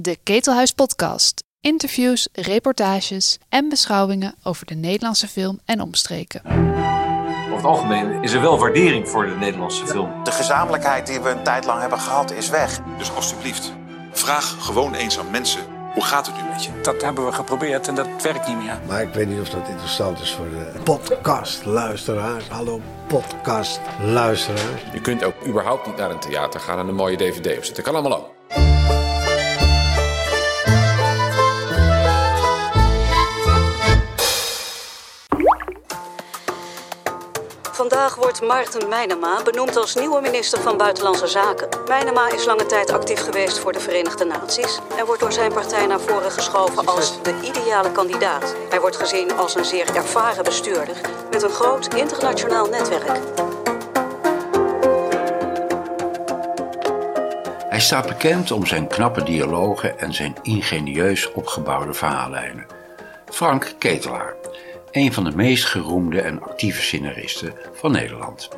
De Ketelhuis Podcast. Interviews, reportages en beschouwingen over de Nederlandse film en omstreken. Over het algemeen is er wel waardering voor de Nederlandse film. De gezamenlijkheid die we een tijd lang hebben gehad is weg. Dus alstublieft, vraag gewoon eens aan mensen: hoe gaat het nu met je? Dat hebben we geprobeerd en dat werkt niet meer. Maar ik weet niet of dat interessant is voor de podcastluisteraars. Hallo podcastluisteraars. Je kunt ook überhaupt niet naar een theater gaan en een mooie dvd opzetten. Kan allemaal ook. Vandaag wordt Maarten Meinema benoemd als nieuwe minister van Buitenlandse Zaken. Meinema is lange tijd actief geweest voor de Verenigde Naties en wordt door zijn partij naar voren geschoven als de ideale kandidaat. Hij wordt gezien als een zeer ervaren bestuurder met een groot internationaal netwerk. Hij staat bekend om zijn knappe dialogen en zijn ingenieus opgebouwde verhaallijnen. Frank Ketelaar, een van de meest geroemde en actieve scenaristen van Nederland.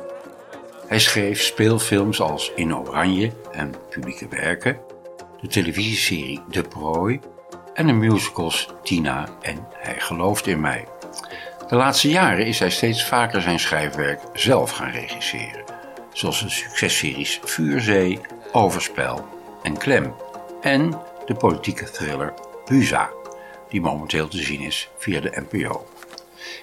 Hij schreef speelfilms als In Oranje en publieke werken, de televisieserie De Prooi en de musicals Tina en Hij gelooft in mij. De laatste jaren is hij steeds vaker zijn schrijfwerk zelf gaan regisseren, zoals de successeries Vuurzee, Overspel en Klem en de politieke thriller Buza, die momenteel te zien is via de NPO.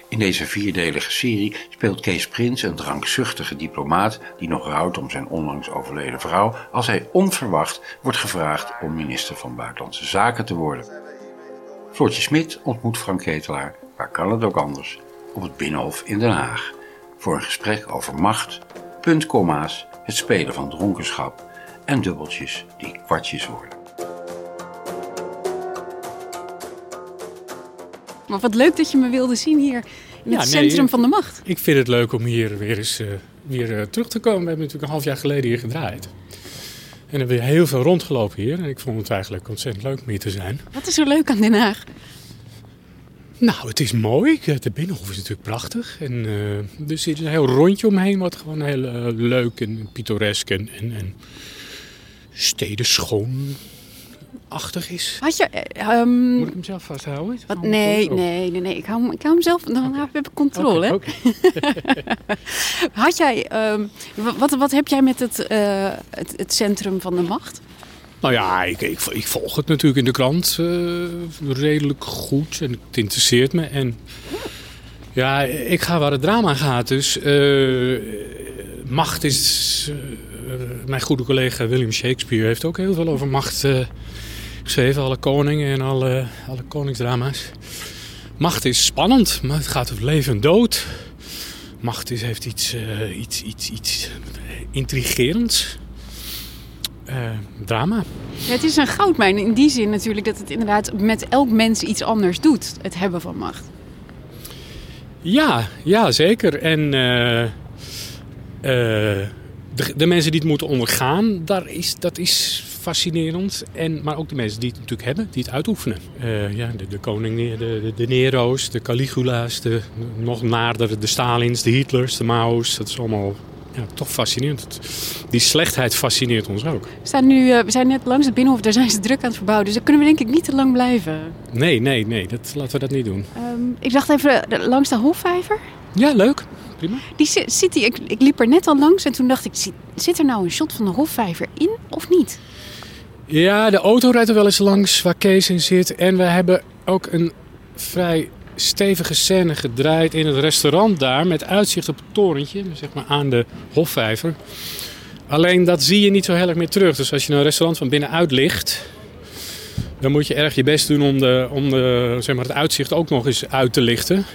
In deze vierdelige serie speelt Kees Prins een drankzuchtige diplomaat die nog rouwt om zijn onlangs overleden vrouw als hij onverwacht wordt gevraagd om minister van Buitenlandse Zaken te worden. Floortje Smit ontmoet Frank Ketelaar, waar kan het ook anders, op het Binnenhof in Den Haag, voor een gesprek over macht, puntkomma's, het spelen van dronkenschap en dubbeltjes die kwartjes worden. Maar wat leuk dat je me wilde zien hier in het Ja, nee, centrum van de macht. Ik vind het leuk om hier weer eens eh, weer, eh, terug te komen. We hebben natuurlijk een half jaar geleden hier gedraaid. En hebben we heel veel rondgelopen hier. En ik vond het eigenlijk ontzettend leuk om hier te zijn. Wat is er leuk aan Den Haag? Nou, het is mooi. De Binnenhof is natuurlijk prachtig. En eh, er zit een heel rondje omheen wat gewoon heel leuk en pittoresk en, en, en stedenschoonachtig is. Had je... eh, ehm, Moet ik hem zelf vasthouden? Wat, nee, nee, nee, nee. Ik hou, hem- ik hou hem zelf... Dan heb ik controle. Oké, hè? oké. Had jij... ehm, wa- wat, wat heb jij met het, eh, het, het centrum van de macht? Nou ja, ik, ik, ik volg het natuurlijk in de krant eh, redelijk goed en het interesseert me. En ja, ik ga waar het drama gaat. Dus eh, macht is. mijn goede collega William Shakespeare heeft ook heel veel over macht geschreven. Alle koningen en alle, alle koningsdrama's. Macht is spannend, maar het gaat over leven en dood. Macht is, heeft iets, eh, iets, iets, iets intrigerends. Eh, drama. Ja, het is een goudmijn in die zin natuurlijk dat het inderdaad met elk mens iets anders doet. Het hebben van macht. Ja, ja zeker. En eh, de, de mensen die het moeten ondergaan, daar is, dat is fascinerend. En, maar ook de mensen die het natuurlijk hebben, die het uitoefenen. Eh, ja, de, de koning, de, de, de Nero's, de Caligula's, de, nog naarder de Stalins, de Hitlers, de Mao's. Dat is allemaal ja, toch fascinerend. Die slechtheid fascineert ons ook. We, staan nu, eh, we zijn net langs het Binnenhof, daar zijn ze druk aan het verbouwen. Dus daar kunnen we denk ik niet te lang blijven. Nee, nee, nee, dat, laten we dat niet doen. Ehm, ik dacht even eh, langs de Hofvijver. Ja, leuk. Prima. Die zi- zit die, ik, ik liep er net al langs en toen dacht ik, zit, zit er nou een shot van de Hofvijver in of niet? Ja, de auto rijdt er wel eens langs waar Kees in zit. En we hebben ook een vrij stevige scène gedraaid in het restaurant daar. Met uitzicht op het torentje, zeg maar aan de Hofvijver. Alleen dat zie je niet zo heel erg meer terug. Dus als je een restaurant van binnenuit ligt... dan moet je erg je best doen om, de, om de, zeg maar, het uitzicht ook nog eens uit te lichten.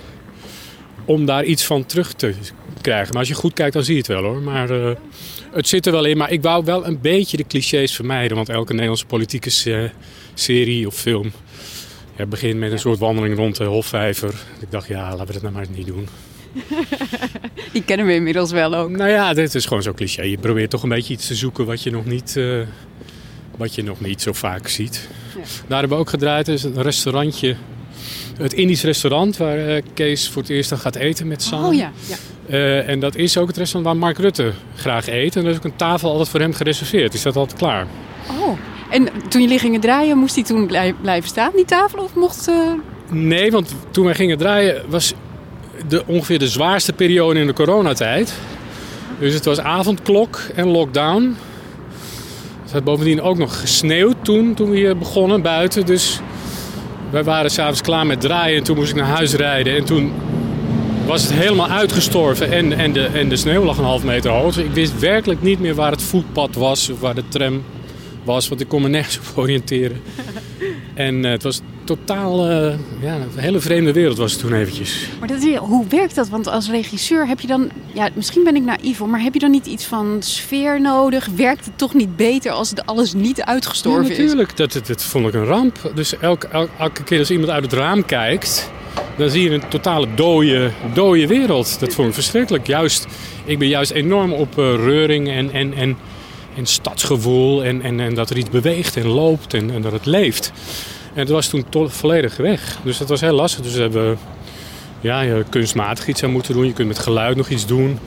Om daar iets van terug te krijgen. Maar als je goed kijkt, dan zie je het wel hoor. Maar eh, het zit er wel in. Maar ik wou wel een beetje de clichés vermijden. Want elke Nederlandse politieke se- serie of film... Ja, begint met een soort wandeling rond de Hofvijver. Ik dacht, ja, laten we dat nou maar niet doen. Die kennen we inmiddels wel ook. Nou ja, dit is gewoon zo'n cliché. Je probeert toch een beetje iets te zoeken wat je nog niet, eh, wat je nog niet zo vaak ziet. Daar hebben we ook gedraaid. Is een restaurantje. Het Indisch restaurant waar eh, Kees voor het eerst dan gaat eten met Sanne. Oh ja, ja. Eh, en dat is ook het restaurant waar Mark Rutte graag eet. En er is ook een tafel altijd voor hem gereserveerd. Is dat altijd klaar? Oh, En toen jullie gingen draaien, moest die toen blij- blijven staan, die tafel? Of mocht... eh, Nee, want toen wij gingen draaien was de, ongeveer de zwaarste periode in de coronatijd. Dus het was avondklok en lockdown. Het had bovendien ook nog gesneeuwd toen, toen we hier begonnen buiten. Dus wij waren s'avonds klaar met draaien en toen moest ik naar huis rijden. En toen was het helemaal uitgestorven en, en, de, en de sneeuw lag een half meter hoog. Dus ik wist werkelijk niet meer waar het voetpad was of waar de tram was. Want ik kon me nergens op oriënteren. En eh, het was totaal, eh, ja, een hele vreemde wereld was het toen eventjes. Maar dat, hoe werkt dat? Want als regisseur heb je dan... Ja, misschien ben ik naïef maar heb je dan niet iets van sfeer nodig? Werkt het toch niet beter als het alles niet uitgestorven Ja, is? natuurlijk. Dat, dat, dat vond ik een ramp. Dus elke, el- elke keer als iemand uit het raam kijkt, dan zie je een totale dode, dode wereld. Dat vond ik verschrikkelijk. Juist, ik ben juist enorm op eh, reuring en, en, en, en stadsgevoel en, en, en dat er iets beweegt en loopt en, en dat het leeft. En het was toen to- volledig weg. Dus dat was heel lastig. Dus we hebben ja, kunstmatig iets aan moeten doen. Je kunt met geluid nog iets doen.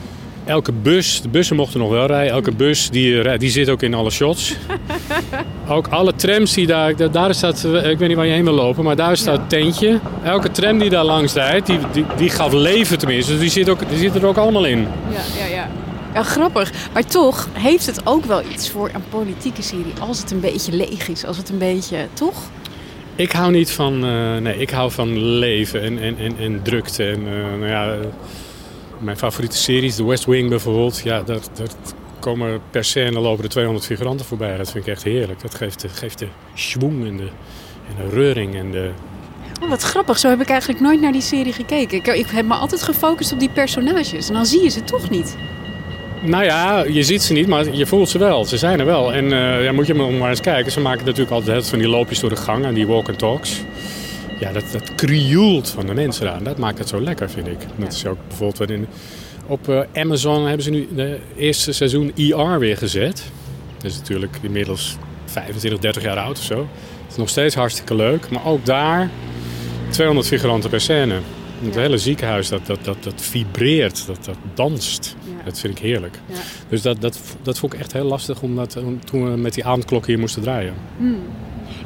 Elke bus, de bussen mochten nog wel rijden. Elke bus die, rijdt, die zit ook in alle shots. Ook alle trams die daar, daar- staat, eh, ik weet niet waar je heen wil lopen, maar daar staat een tentje. Elke tram die daar langs rijdt, die, die, die gaf leven tenminste. Dus die zit, ook, die zit er ook allemaal in. Ja, ja, ja. Ja, grappig. Maar toch heeft het ook wel iets voor een politieke serie. Als het een beetje leeg is, als het een beetje... Toch? Ik hou niet van, eh, nee, ik hou van leven en, en, en, en drukte. En, eh, nou ja, eh, mijn favoriete series, The West Wing bijvoorbeeld, ja, daar, daar komen per scène lopen er 200 figuranten voorbij. Dat vind ik echt heerlijk. Dat geeft de, geeft de schwung en de, en de reuring en de, Oh, wat grappig. Zo heb ik eigenlijk nooit naar die serie gekeken. Ik, ik heb me altijd gefocust op die personages. En dan zie je ze toch niet. Nou ja, je ziet ze niet, maar je voelt ze wel. Ze zijn er wel. En eh, ja, moet je maar eens kijken. Ze maken natuurlijk altijd van die loopjes door de gang en die walk and talks. Ja, dat, dat krioelt van de mensen aan. Dat maakt het zo lekker, vind ik. Dat is ook bijvoorbeeld in, op eh, Amazon hebben ze nu de eerste seizoen ER weer gezet. Dat is natuurlijk inmiddels 25, 30 jaar oud of zo. Het is nog steeds hartstikke leuk. Maar ook daar 200 figuranten per scène. Het hele ziekenhuis dat, dat, dat, dat vibreert, dat, dat danst. Dat vind ik heerlijk. Ja. Dus dat, dat, dat vond ik echt heel lastig omdat, om- toen we met die avondklok hier moesten draaien. Hmm.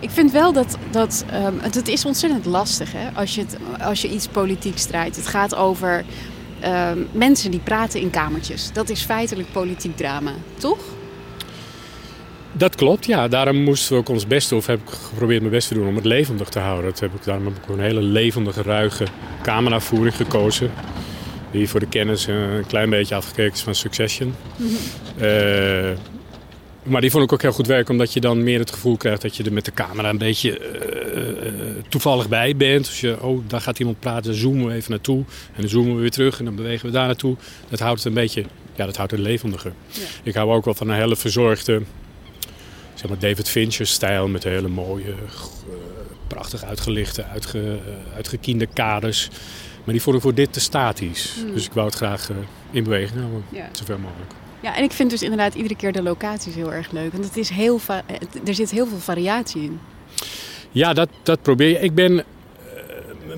Ik vind wel dat, dat ehm, het, het is ontzettend lastig hè? Als, je het, als je iets politieks draait. Het gaat over ehm, mensen die praten in kamertjes. Dat is feitelijk politiek drama, toch? Dat klopt, ja. Daarom moesten we ook ons best doen, of heb ik geprobeerd mijn best te doen om het levendig te houden. Dat heb ik, daarom heb ik een hele levendige, ruige cameravoering gekozen. Die voor de kennis een klein beetje afgekeken is van Succession. Eh, maar die vond ik ook heel goed werken, omdat je dan meer het gevoel krijgt dat je er met de camera een beetje eh, eh, toevallig bij bent. Dus je, oh, daar gaat iemand praten, dan zoomen we even naartoe. En dan zoomen we weer terug en dan bewegen we daar naartoe. Dat houdt het een beetje, ja, dat houdt het levendiger. Ik hou ook wel van een hele verzorgde, zeg maar David Fincher-stijl met hele mooie, eh, prachtig uitgelichte, uitge, uitgekiende kaders. Maar die vond ik voor dit te statisch. Hmm. Dus ik wou het graag in beweging houden, Ja. zoveel mogelijk. Ja, en ik vind dus inderdaad iedere keer de locaties heel erg leuk. Want het is heel het- er zit heel veel variatie in. Ja, dat, dat probeer je. Ik ben.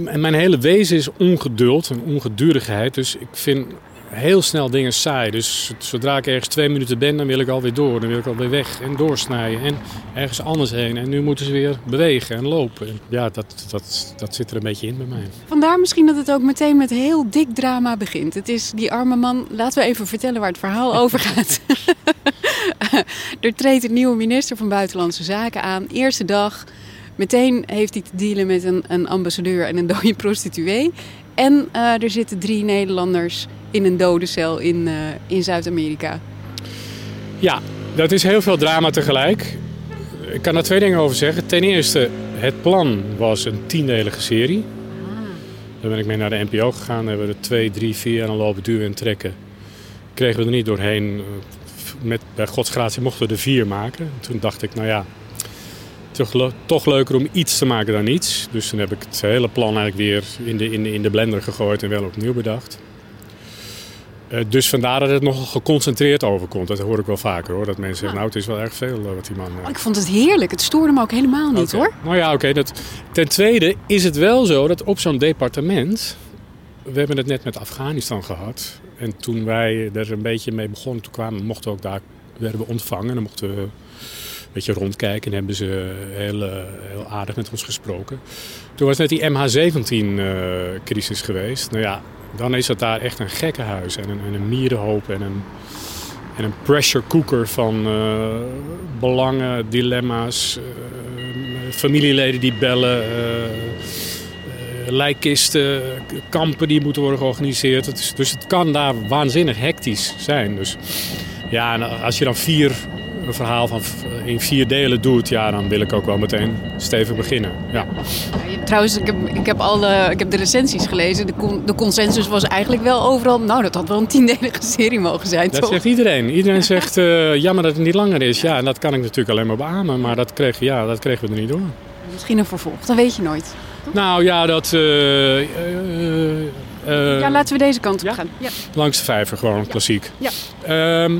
eh, mijn hele wezen is ongeduld en ongedurigheid. Dus ik vind heel snel dingen saai. Dus zodra ik ergens twee minuten ben, dan wil ik alweer door. Dan wil ik alweer weg en doorsnijden en ergens anders heen. En nu moeten ze weer bewegen en lopen. En Ja, dat, dat, dat zit er een beetje in bij mij. Vandaar misschien dat het ook meteen met heel dik drama begint. Het is die arme man. Laten we even vertellen waar het verhaal over gaat. er treedt een nieuwe minister van Buitenlandse Zaken aan. Eerste dag. Meteen heeft hij te dealen met een, een ambassadeur en een dode prostituee. En eh, er zitten drie Nederlanders in een dode cel in, eh, in Zuid-Amerika. Ja, dat is heel veel drama tegelijk. Ik kan daar twee dingen over zeggen. Ten eerste, het plan was een tiendelige serie. Daar ben ik mee naar de NPO gegaan. Hebben we er twee, drie, vier aan lopen duwen en trekken. Kregen we er niet doorheen. Met, bij Gods gratie mochten we er vier maken. Toen dacht ik, nou ja, toch, toch leuker om iets te maken dan niets. Dus toen heb ik het hele plan eigenlijk weer in de, in de, in de blender gegooid en wel opnieuw bedacht. Eh, dus vandaar dat het nogal geconcentreerd overkomt. Dat hoor ik wel vaker hoor. Dat mensen zeggen, nou het is wel erg veel eh, wat die man... eh, Oh, ik vond het heerlijk. Het stoorde me ook helemaal niet hoor. Nou ja, oké. dat ten tweede is het wel zo dat op zo'n departement... We hebben het net met Afghanistan gehad. En toen wij er een beetje mee begonnen, toen kwamen, mochten we ook daar werden we ontvangen. Dan mochten we beetje rondkijken en hebben ze heel, eh, heel aardig met ons gesproken. Toen was net die MH17-crisis geweest. Nou ja, dan is dat daar echt een gekkenhuis en een, en een mierenhoop en een, en een pressure cooker van eh, belangen, dilemma's, eh, familieleden die bellen, eh, eh, lijkkisten, kampen die moeten worden georganiseerd. Dus het kan daar waanzinnig hectisch zijn. Dus ja, als je dan vier, een verhaal van in vier delen doet, ja, dan wil ik ook wel meteen stevig beginnen. Ja. Trouwens, ik heb, ik heb, al de, ik heb de recensies gelezen. De, con- de consensus was eigenlijk wel overal... Nou, dat had wel een tiendelige serie mogen zijn, Dat toch? zegt iedereen. Iedereen zegt eh, jammer dat het niet langer is. Ja, en dat kan ik natuurlijk alleen maar beamen. Maar dat kregen, ja, dat kregen we er niet door. Misschien een vervolg, dat weet je nooit. Nou ja, dat... eh, eh, ja, laten we deze kant op gaan. Ja. Langs de vijver, gewoon klassiek. Ja. Ehm,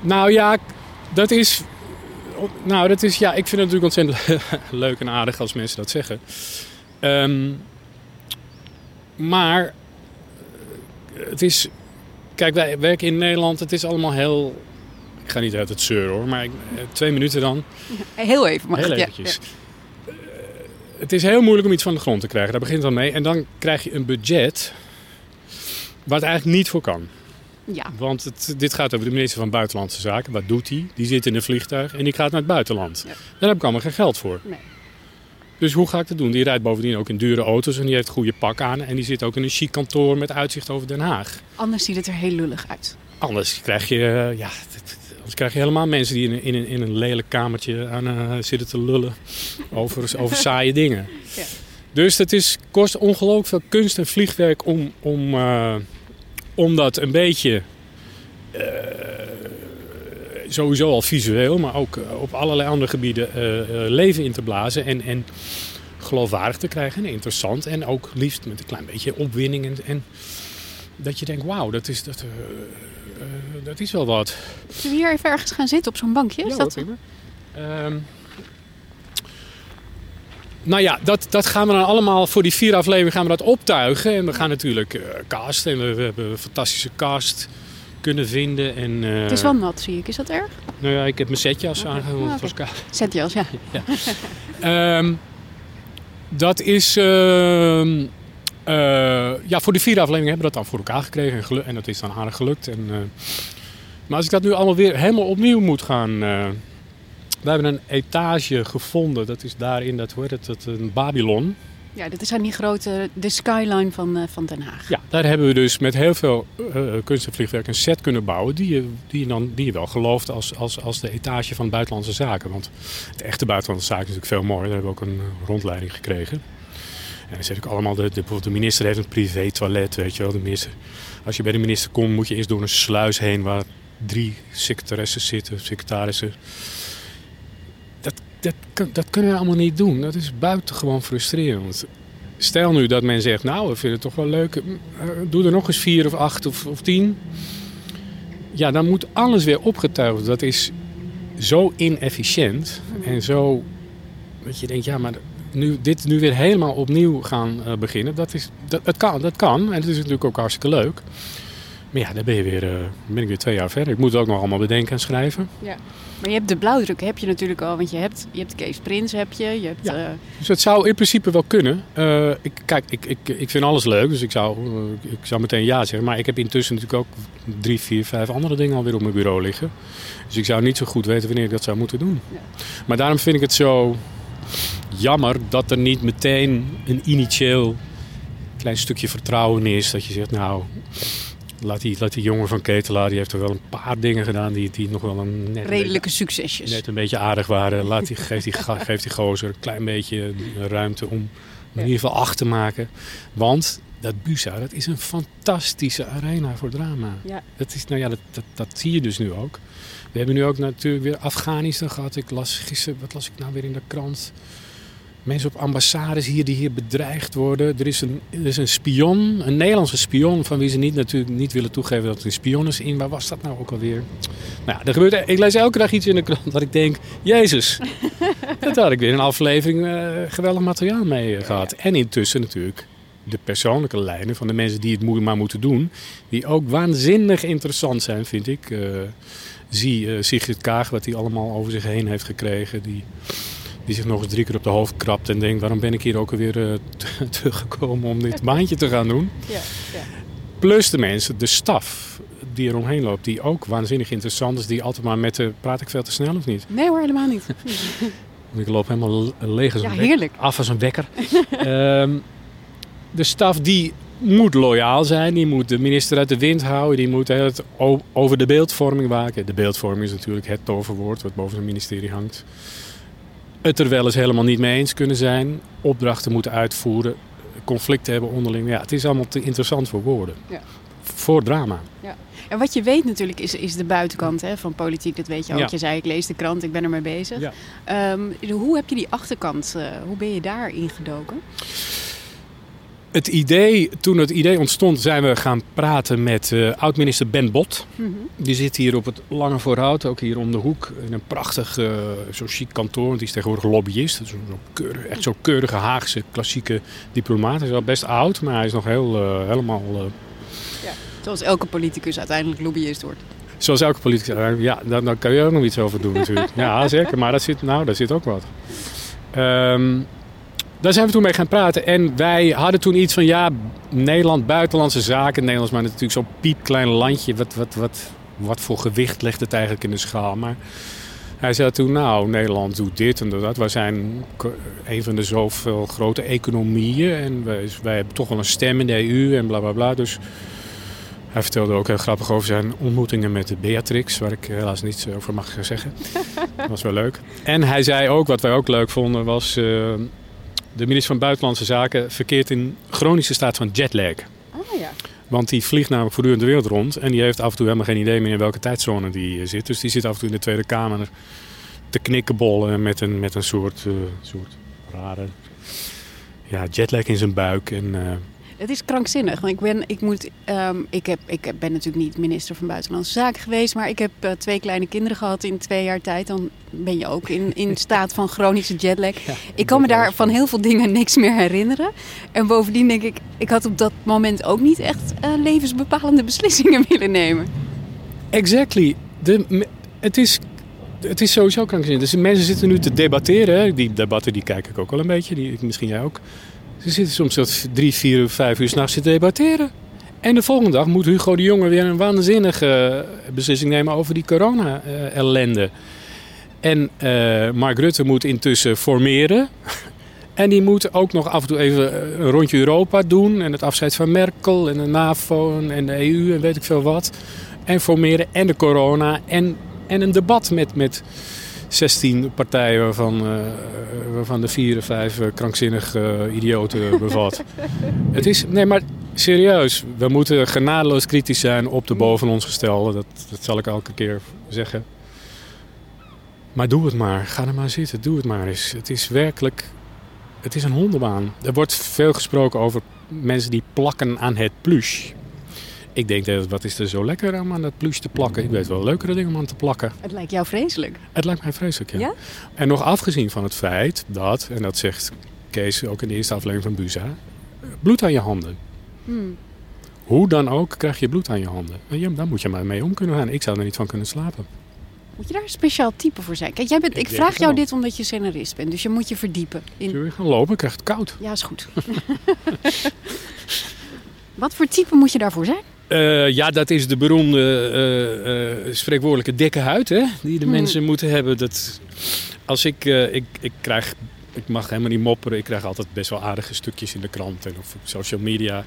nou ja, dat is... Nou, dat is... Ja, ik vind het natuurlijk ontzettend leuk en aardig als mensen dat zeggen. Ehm, maar... eh, Het is... Kijk, wij werken in Nederland. Het is allemaal heel... Ik ga niet uit het zeuren hoor, maar ik- eh, twee minuten dan. Heel even mag Heel ja. eventjes. Eh, Het is heel moeilijk om iets van de grond te krijgen. Daar begint al mee. En dan krijg je een budget waar het eigenlijk niet voor kan. Ja. Want het, dit gaat over de minister van Buitenlandse Zaken. Wat doet hij? Die zit in een vliegtuig en die gaat naar het buitenland. Daar heb ik allemaal geen geld voor. Nee. Dus hoe ga ik dat doen? Die rijdt bovendien ook in dure auto's en die heeft goede pak aan. En die zit ook in een chic kantoor met uitzicht over Den Haag. Anders ziet het er heel lullig uit. Anders krijg je, eh, ja, anders krijg je helemaal mensen die in, een- in, een, in een lelijk kamertje aan, eh, zitten te lullen over, over saaie dingen. Ja. Dus het is, kost ongelooflijk veel kunst en vliegwerk om, om, eh, om dat een beetje, eh, sowieso al visueel, maar ook eh, op allerlei andere gebieden eh, leven in te blazen. En, en geloofwaardig te krijgen en interessant. En ook liefst met een klein beetje opwinning. En, en dat je denkt, wauw, dat is, dat, dat is wel wat. Zullen we hier even ergens gaan zitten op zo'n bankje? Is Ja, dat... hoor, prima. Nou ja, dat, dat gaan we dan allemaal voor die vier afleveringen gaan we dat optuigen. En we gaan natuurlijk eh casten. En we, we hebben een fantastische cast kunnen vinden. En, eh, Het is wel nat, zie ik. Is dat erg? Nou ja, ik heb mijn setjas aangehouden. Want het oké. was koud. Zetjas, ja. Ja. Ehm, dat is... ehm, eh, ja, voor de vierde aflevering hebben we dat dan voor elkaar gekregen. En, en dat is dan aardig gelukt. En, maar als ik dat nu allemaal weer helemaal opnieuw moet gaan... eh, we hebben een etage gevonden. Dat is daarin, dat hoort het, dat een Babylon. Ja, dit is aan die grote, de skyline van, eh, van Den Haag. Ja, daar hebben we dus met heel veel eh, kunst en vliegwerk een set kunnen bouwen die je, die je, dan, die je wel gelooft als, als, als de etage van buitenlandse zaken. Want het echte buitenlandse zaken is natuurlijk veel mooier. Daar hebben we ook een eh, rondleiding gekregen. En dan zit ook allemaal, de, de, bijvoorbeeld de minister heeft een privé toilet, weet je wel. De minister, als je bij de minister komt moet je eerst door een sluis heen waar drie secretaressen zitten, secretarissen. Dat, dat, kun- dat kunnen we allemaal niet doen. Dat is buitengewoon frustrerend. Stel nu dat men zegt, nou, we vinden het toch wel leuk. eh, Doe er nog eens vier of acht of, of tien. Ja, dan moet alles weer opgetuigd. Dat is zo inefficiënt en zo... Dat je denkt, ja, maar nu, dit nu weer helemaal opnieuw gaan eh, beginnen. Dat, is, dat, dat, kan, dat kan. En dat is natuurlijk ook hartstikke leuk. Maar ja, dan ben, je weer, eh, ben ik weer twee jaar verder. Ik moet het ook nog allemaal bedenken en schrijven. Ja. Maar je hebt de blauwdruk, heb je natuurlijk al. Want je hebt, je hebt Kees Prins, heb je. Je hebt... eh, Dus het zou in principe wel kunnen. Eh, ik, kijk, ik, ik, ik vind alles leuk, dus ik zou, ik zou meteen ja zeggen. Maar ik heb intussen natuurlijk ook drie, vier, vijf andere dingen alweer op mijn bureau liggen. Dus ik zou niet zo goed weten wanneer ik dat zou moeten doen. Maar daarom vind ik het zo jammer dat er niet meteen een initieel klein stukje vertrouwen is. Dat je zegt, nou, laat die, laat die jongen van Ketelaar, die heeft er wel een paar dingen gedaan die, die nog wel een net redelijke succesjes. net een beetje aardig waren. Laat die, geef, die, die gozer een klein beetje ruimte om in ieder geval acht te maken. Want dat Busa, dat is een fantastische arena voor drama. Ja. Dat, is, nou ja, dat, dat, dat zie je dus nu ook. We hebben nu ook natuurlijk weer Afghanistan gehad. Ik las gisteren, wat las ik nou weer in de krant? Mensen op ambassades hier die hier bedreigd worden. Er is een, er is een spion, een Nederlandse spion, van wie ze niet, natuurlijk niet willen toegeven dat er een spion is in. Waar was dat nou ook alweer? Nou, ja, er gebeurt, ik lees elke dag iets in de krant dat ik denk, Jezus, dat had ik weer een aflevering eh, geweldig materiaal mee eh, gehad. En intussen natuurlijk de persoonlijke lijnen van de mensen die het maar moeten doen. Die ook waanzinnig interessant zijn, vind ik. Eh, zie Sigrid Kaag, wat hij allemaal over zich heen heeft gekregen. Die, die zich nog eens drie keer op de hoofd krabt en denkt: waarom ben ik hier ook alweer t- teruggekomen om dit baantje te gaan doen? Ja, ja. Plus de mensen, de staf die er omheen loopt, die ook waanzinnig interessant is. Die altijd maar met de. Praat ik veel te snel of niet? Nee hoor, helemaal niet. Ik loop helemaal leeg als Ja, heerlijk. af als een wekker. Ehm, de staf die moet loyaal zijn, die moet de minister uit de wind houden, die moet het over de beeldvorming waken. De beeldvorming is natuurlijk het toverwoord wat boven het ministerie hangt. Het er wel eens helemaal niet mee eens kunnen zijn, opdrachten moeten uitvoeren, conflicten hebben onderling. Ja, het is allemaal te interessant voor woorden. Ja. Voor drama. Ja. En wat je weet natuurlijk is, is de buitenkant hè, van politiek. Dat weet je ook. Ja. Je zei, ik lees de krant, ik ben ermee bezig. Ja. Ehm, hoe heb je die achterkant, eh, hoe ben je daar ingedoken? Het idee, toen het idee ontstond, zijn we gaan praten met eh, oud-minister Ben Bot. Mhm. Die zit hier op het Lange Voorhout, ook hier om de hoek. In een prachtig, eh zo chic kantoor. Want die is tegenwoordig lobbyist. Zo, zo keurig, echt zo'n keurige Haagse klassieke diplomaat. Hij is wel best oud, maar hij is nog heel, eh, helemaal... eh, Zoals elke politicus uiteindelijk lobbyist wordt. zoals elke politicus. Ja, daar, daar kan je ook nog iets over doen natuurlijk. ja, zeker. Maar dat zit, nou, daar zit ook wat. Ehm, daar zijn we toen mee gaan praten. En wij hadden toen iets van, ja, Nederland, buitenlandse zaken. Nederland is maar natuurlijk zo'n piepklein landje. Wat, wat, wat, wat voor gewicht legt het eigenlijk in de schaal? Maar hij zei toen, nou, Nederland doet dit en dat. Wij zijn een van de zoveel grote economieën. En wij, wij hebben toch wel een stem in de EU en bla bla bla. Dus hij vertelde ook heel grappig over zijn ontmoetingen met Beatrix, waar ik helaas niets over mag zeggen. Dat was wel leuk. En hij zei ook, wat wij ook leuk vonden, was... eh, de minister van Buitenlandse Zaken verkeert in chronische staat van jetlag. Ah ja. Want die vliegt namelijk voortdurend de wereld rond. En die heeft af en toe helemaal geen idee meer in welke tijdzone die eh, zit. Dus die zit af en toe in de Tweede Kamer te knikkenbollen met een, met een soort, eh, soort rare ja, jetlag in zijn buik. En, eh, Het is krankzinnig. Want ik, ben, ik, moet, ehm, ik, heb, ik ben natuurlijk niet minister van Buitenlandse Zaken geweest. Maar ik heb eh, twee kleine kinderen gehad in twee jaar tijd. Dan ben je ook in, in staat van chronische jetlag. ik kan me daar van heel veel dingen niks meer herinneren. En bovendien denk ik, ik had op dat moment ook niet echt eh, levensbepalende beslissingen willen nemen. Exactly. De, het, is, het is sowieso krankzinnig. Dus de mensen zitten nu te debatteren. Die debatten die kijk ik ook wel een beetje. Die, misschien jij ook. Ze zitten soms tot drie, vier, vijf uur s'nachts te debatteren. En de volgende dag moet Hugo de Jonge weer een waanzinnige eh, beslissing nemen over die corona-ellende. En eh, Mark Rutte moet intussen formeren. En die moet ook nog af en toe even eh, een rondje Europa doen. En het afscheid van Merkel en de NAVO en de EU en weet ik veel wat. En formeren en de corona. En, en een debat met, met 16 partijen waarvan, eh, waarvan de vier of vijf eh, krankzinnig eh, idioten bevat. Het is, nee, maar serieus. We moeten genadeloos kritisch zijn op de boven ons gestelde. Dat, dat zal ik elke keer zeggen. Maar doe het maar. Ga er maar zitten. Doe het maar eens. Het is werkelijk... Het is een hondenbaan. Er wordt veel gesproken over mensen die plakken aan het plush. Ik denk, dat, wat is er zo lekker om aan dat plush te plakken? Ik weet wel leukere dingen om aan te plakken. Het lijkt jou vreselijk. Het lijkt mij vreselijk, ja. Ja? En nog afgezien van het feit dat, en dat zegt Kees ook in de eerste aflevering van Buza, bloed aan je handen. Hmm. Hoe dan ook krijg je bloed aan je handen. En ja, daar moet je maar mee om kunnen gaan. Ik zou er niet van kunnen slapen. Moet je daar een speciaal type voor zijn? Kijk, jij bent, Ik vraag jou dit omdat je scenarist bent. Dus je moet je verdiepen. In... Zullen we gaan lopen? Ik krijg het koud. Ja, is goed. Wat voor type moet je daarvoor zijn? Eh, ja, dat is de beroemde eh, spreekwoordelijke dikke huid hè, die de Hmm. mensen moeten hebben. Dat, als ik, ik, ik krijg, ik mag helemaal niet mopperen, ik krijg altijd best wel aardige stukjes in de krant en of op social media.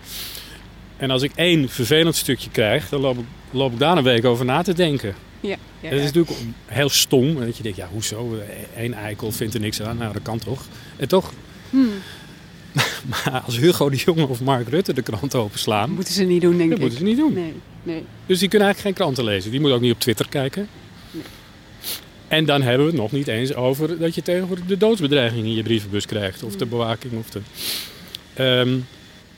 En als ik één vervelend stukje krijg, dan loop ik, loop ik daar een week over na te denken. Ja, ja, Dat is natuurlijk heel stom. Dat je denkt, ja, hoezo? Eén eikel vindt er niks aan. Nou, dat kan toch? En toch? Hmm. Maar als Hugo de Jonge of Mark Rutte de krant openslaan, Moeten ze niet doen, denk dat ik. moeten ze niet doen. Nee, nee. Dus die kunnen eigenlijk geen kranten lezen. Die moeten ook niet op Twitter kijken. En dan hebben we het nog niet eens over dat je tegenwoordig de doodsbedreiging in je brievenbus krijgt. Of de bewaking. Of de... Ehm,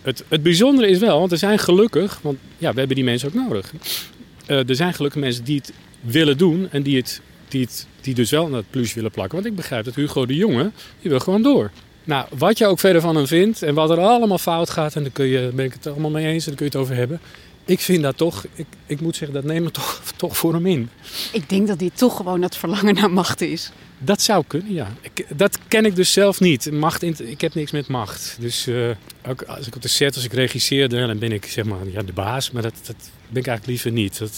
het, het bijzondere is wel, want er zijn gelukkig, want ja, we hebben die mensen ook nodig. Eh, er zijn gelukkig mensen die het willen doen en die, het, die, het, die dus wel naar het plus willen plakken. Want ik begrijp dat Hugo de Jonge, die wil gewoon door. Nou, wat je ook verder van hem vindt en wat er allemaal fout gaat, en daar kun je, ben ik het allemaal mee eens en daar kun je het over hebben. ik vind dat toch, ik, ik moet zeggen, dat neemt me toch, toch voor hem in. Ik denk dat dit toch gewoon dat verlangen naar macht is. Dat zou kunnen, ja. Ik, dat ken ik dus zelf niet. Macht, in- ik heb niks met macht. Dus eh, ook als ik op de set, als ik regisseerde, dan ben ik zeg maar ja, de baas. Maar dat, dat ben ik eigenlijk liever niet. Dat,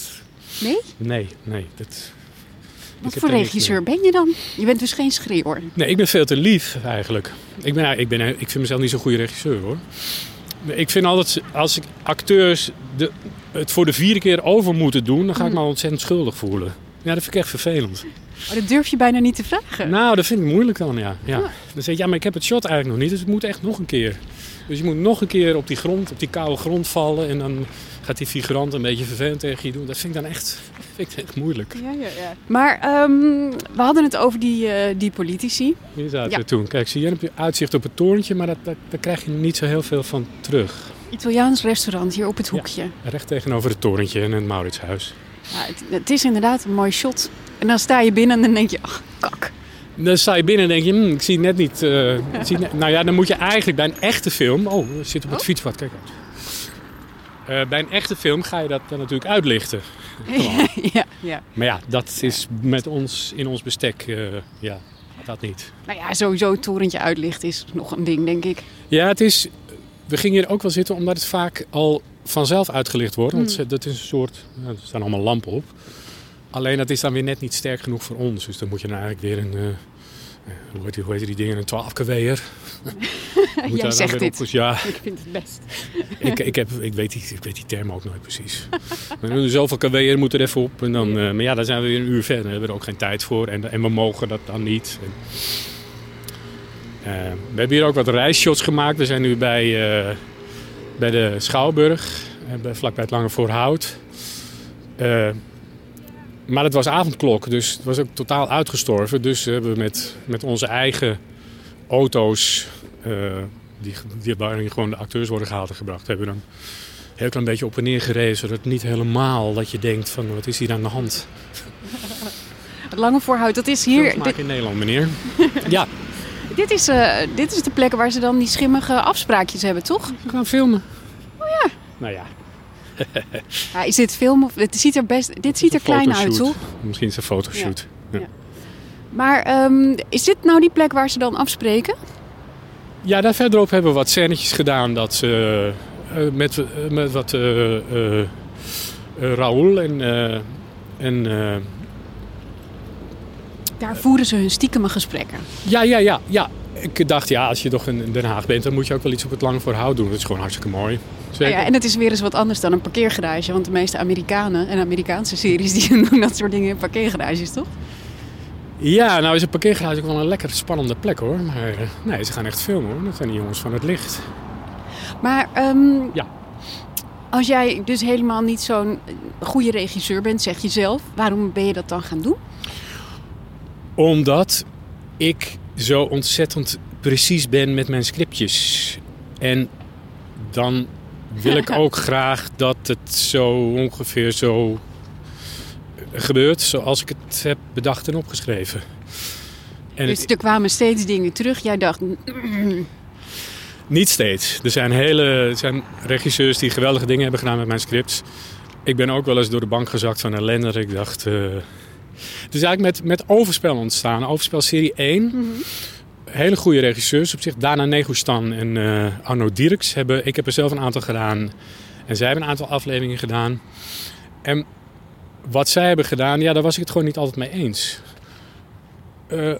Nee? nee, nee. Dat, Wat voor regisseur ben je dan? Je bent dus geen schreeuwer. Nee, ik ben veel te lief eigenlijk. Ik, ben, ik, ben, ik vind mezelf niet zo'n goede regisseur hoor. Ik vind altijd, als ik acteurs de, het voor de vierde keer over moeten doen, dan ga ik me al ontzettend schuldig voelen. Ja, dat vind ik echt vervelend. Maar dat durf je bijna niet te vragen. Nou, dat vind ik moeilijk dan, ja. ja. Dan zeg je, ja, maar ik heb het shot eigenlijk nog niet, dus het moet echt nog een keer. Dus je moet nog een keer op die grond, op die koude grond vallen en dan gaat die figurant een beetje vervelend tegen je doen. Dat vind ik dan echt, vind ik echt moeilijk. Ja, ja, ja. Maar ehm, we hadden het over die, eh, die politici. Hier zaten Ja. we toen. Kijk, zie je, heb je uitzicht op het torentje, maar dat, dat, daar krijg je niet zo heel veel van terug. Italiaans restaurant hier op het hoekje. Recht tegenover het torentje en het Mauritshuis. Ja, het, het is inderdaad een mooi shot. En dan sta je binnen en dan denk je, ach, kak. Dan sta je binnen en denk je, hm, ik zie net niet... eh, ik zie net- nou ja, dan moet je eigenlijk bij een echte film... Oh, we zitten op het fietspad, kijk uit. Eh, bij een echte film ga je dat dan natuurlijk uitlichten. Ja, ja. Maar ja, dat is met ons, in ons bestek, eh, ja, dat niet. Nou ja, sowieso het torentje uitlicht is nog een ding, denk ik. Ja, het is... We gingen hier ook wel zitten omdat het vaak al vanzelf uitgelicht wordt. Want Hmm. dat is een soort... ja, er staan allemaal lampen op. Alleen dat is dan weer net niet sterk genoeg voor ons. Dus dan moet je dan eigenlijk weer een... eh, hoe, heet die, hoe heet die dingen? Een 12 kW'er. Jij zegt dit. Ja, Ik vind het best. ik, ik, heb, ik, weet die, ik weet die term ook nooit precies. Maar zoveel kW'er moet er even op. En dan, eh, maar ja, dan zijn we weer een uur verder. Daar hebben we er ook geen tijd voor. En, en we mogen dat dan niet. En, eh, we hebben hier ook wat reisshots gemaakt. We zijn nu bij, bij de Schouwburg. eh, bij- vlakbij het Lange Voorhout. Maar het was avondklok. Dus het was ook totaal uitgestorven. Dus hebben we met, met onze eigen auto's... eh, die, die, waarin gewoon de acteurs worden gehaald en gebracht. Hebben we dan een heel klein beetje op en neer gereden. Zodat het niet helemaal dat je denkt van wat is hier aan de hand. Het Lange Voorhout, dat is hier... Maken in Nederland, meneer. ja, Dit is, eh, dit is de plek waar ze dan die schimmige afspraakjes hebben, toch? we gaan filmen. Oh ja. Nou ja, ja is dit film of... Het ziet er best... Dit ziet er klein uit, toch? Misschien is het een fotoshoot. Ja. Ja. Maar ehm, is dit nou die plek waar ze dan afspreken? Ja, daar verderop hebben we wat scènetjes gedaan. Dat ze eh, met, eh, met wat eh eh, eh, Raoul en, eh, en eh, Daar voeren ze hun stiekeme gesprekken. ja, ja, ja, ja. Ik dacht, ja, als je toch in Den Haag bent, dan moet je ook wel iets op het lange voorhoud doen. Dat is gewoon hartstikke mooi. Zeker. Nou ja, en het is weer eens wat anders dan een parkeergarage. Want de meeste Amerikanen en Amerikaanse series die doen dat soort dingen in parkeergarages, toch? Ja, nou is een parkeergarage ook wel een lekker spannende plek hoor. Maar eh, nee, ze gaan echt filmen hoor. Dat zijn die jongens van het licht. Maar ehm, Ja. als jij dus helemaal niet zo'n goede regisseur bent, zeg je zelf, waarom ben je dat dan gaan doen? Omdat ik zo ontzettend precies ben met mijn scriptjes. En dan wil ik ook graag dat het zo ongeveer zo gebeurt zoals ik het heb bedacht en opgeschreven. En dus er kwamen steeds dingen terug. Jij dacht, "Mm, niet steeds. Er zijn, hele, er zijn regisseurs die geweldige dingen hebben gedaan met mijn scripts. Ik ben ook wel eens door de bank gezakt van ellende. Ik dacht... eh, Het is eigenlijk met, met Overspel ontstaan. Overspel serie 1. Hele goede regisseurs op zich. Dana Negustan en eh, Arno Dierks. Hebben, ik heb er zelf een aantal gedaan. En zij hebben een aantal afleveringen gedaan. En wat zij hebben gedaan, ja, daar was ik het gewoon niet altijd mee eens. Eh,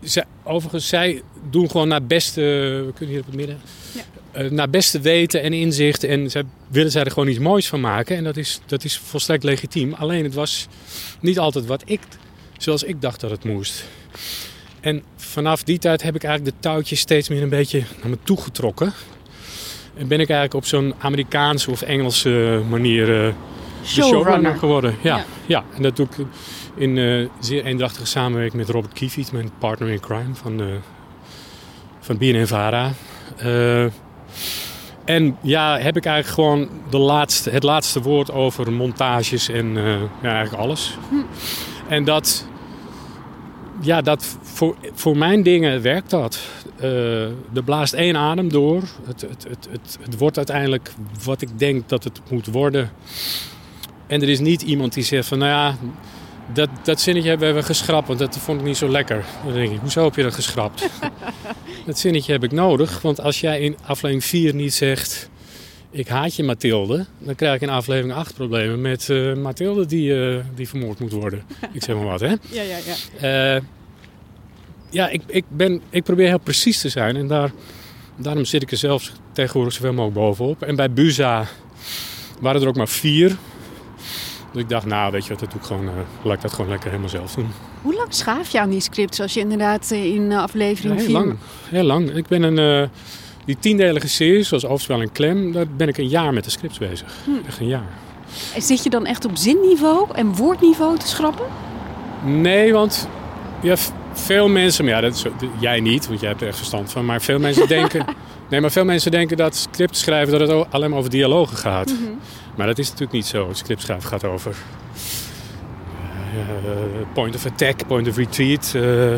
zij, overigens, zij doen gewoon naar beste... We kunnen hier op het midden... eh, naar beste weten en inzicht. En zij willen zij er gewoon iets moois van maken. En dat is, dat is volstrekt legitiem. Alleen het was niet altijd wat ik, zoals ik dacht dat het moest. En vanaf die tijd heb ik eigenlijk de touwtjes steeds meer een beetje naar me toe getrokken. En ben ik eigenlijk op zo'n Amerikaanse of Engelse manier eh, de Showrunner. showrunner geworden. Ja, Ja. ja. en dat doe ik in eh, zeer eendrachtige samenwerking met Robert Kiefiet, mijn partner in crime van, eh van BNNVARA. En ja, heb ik eigenlijk gewoon de laatste, het laatste woord over montages en eh, eigenlijk alles. En dat, ja, dat, voor, voor mijn dingen werkt dat. Uh, er blaast één adem door. Het, het, het, het, het wordt uiteindelijk wat ik denk dat het moet worden. En er is niet iemand die zegt van, nou ja, dat, dat zinnetje hebben we geschrapt, want dat vond ik niet zo lekker. Dan denk ik, hoezo heb je dat geschrapt? dat zinnetje heb ik nodig, want als jij in aflevering 4 niet zegt... ik haat je Mathilde, dan krijg ik in aflevering 8 problemen met uh, Mathilde die, uh, die vermoord moet worden. ik zeg maar wat, hè? Ja, ja, ja. Uh, ja, ik, ik, ben, ik probeer heel precies te zijn en daar, daarom zit ik er zelfs tegenwoordig zoveel mogelijk bovenop. En bij Buza waren er ook maar vier. Dus ik dacht, nou weet je wat, dat doe ik gewoon, uh, laat ik dat gewoon lekker helemaal zelf doen. Hoe lang schaaf je aan die scripts als je inderdaad in aflevering 4... Ja, heel lang, heel lang. Ik ben een, uh, die tiendelige serie, zoals Overspel en Klem, daar ben ik een jaar met de scripts bezig. Hm. Echt een jaar. En zit je dan echt op zinniveau en woordniveau te schrappen? Nee, want ja, veel mensen, maar ja, dat is, jij niet, want jij hebt er echt verstand van, maar veel mensen denken... Nee, maar veel mensen denken dat script schrijven dat het alleen maar over dialogen gaat. Mm -hmm. Maar dat is natuurlijk niet zo. Script schrijven gaat over uh, point of attack, point of retreat. Uh,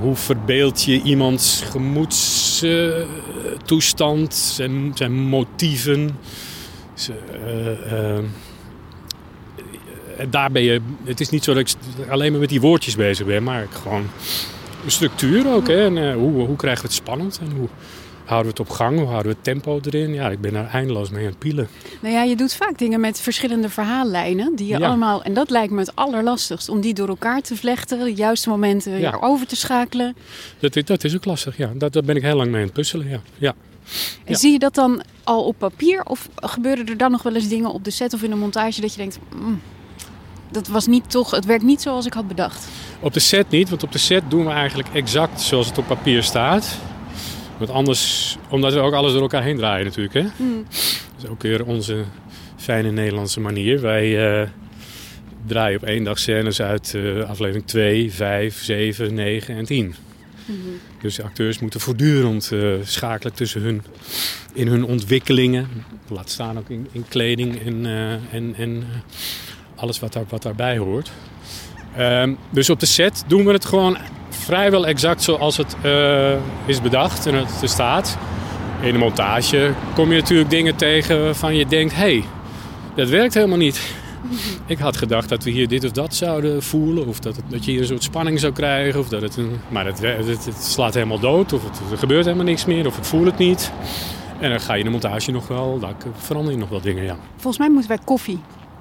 hoe verbeeld je iemands gemoedstoestand, zijn, zijn motieven. daar ben je, het is niet zo dat ik alleen maar met die woordjes bezig ben, maar gewoon structuur ook. Hè? En hoe, hoe krijgen we het spannend en hoe houden we het op gang? Hoe houden we het tempo erin? Ja, ik ben daar eindeloos mee aan het pielen. Nou ja, je doet vaak dingen met verschillende verhaallijnen. Die je Ja. allemaal, en dat lijkt me het allerlastigst. Om die door elkaar te vlechten. De juiste momenten Ja. weer over te schakelen. Dat, is- dat is ook lastig, ja. Dat, daar ben ik heel lang mee aan het puzzelen, ja. ja. En zie je dat dan al op papier? Of gebeuren er dan nog wel eens dingen op de set of in de montage dat je denkt... "Mm, dat was niet toch, het werkt niet zoals ik had bedacht. Op de set niet, want op de set doen we eigenlijk exact zoals het op papier staat. Want anders, omdat we ook alles door elkaar heen draaien natuurlijk, hè. Mm. Dat is ook weer onze fijne Nederlandse manier. Wij eh, draaien op één dag scènes uit eh, aflevering 2, 5, 7, 9 en 10. Mhm. Dus de acteurs moeten voortdurend eh, schakelen tussen hun, in hun ontwikkelingen. Laat staan ook in, in kleding en, en, en alles wat, daar, wat daarbij hoort. Ehm, dus op de set doen we het gewoon vrijwel exact zoals het eh, is bedacht en het er staat. In de montage kom je natuurlijk dingen tegen waarvan je denkt... hé, hey, dat werkt helemaal niet. Ik had gedacht dat we hier dit of dat zouden voelen. Of dat, het, dat je hier een soort spanning zou krijgen. Of dat het een, maar het, het, het slaat helemaal dood. Of het, er gebeurt helemaal niks meer. Of ik voel het niet. En dan ga je in de montage nog wel... Dan verander je nog wel dingen, ja. Volgens mij moeten wij koffie.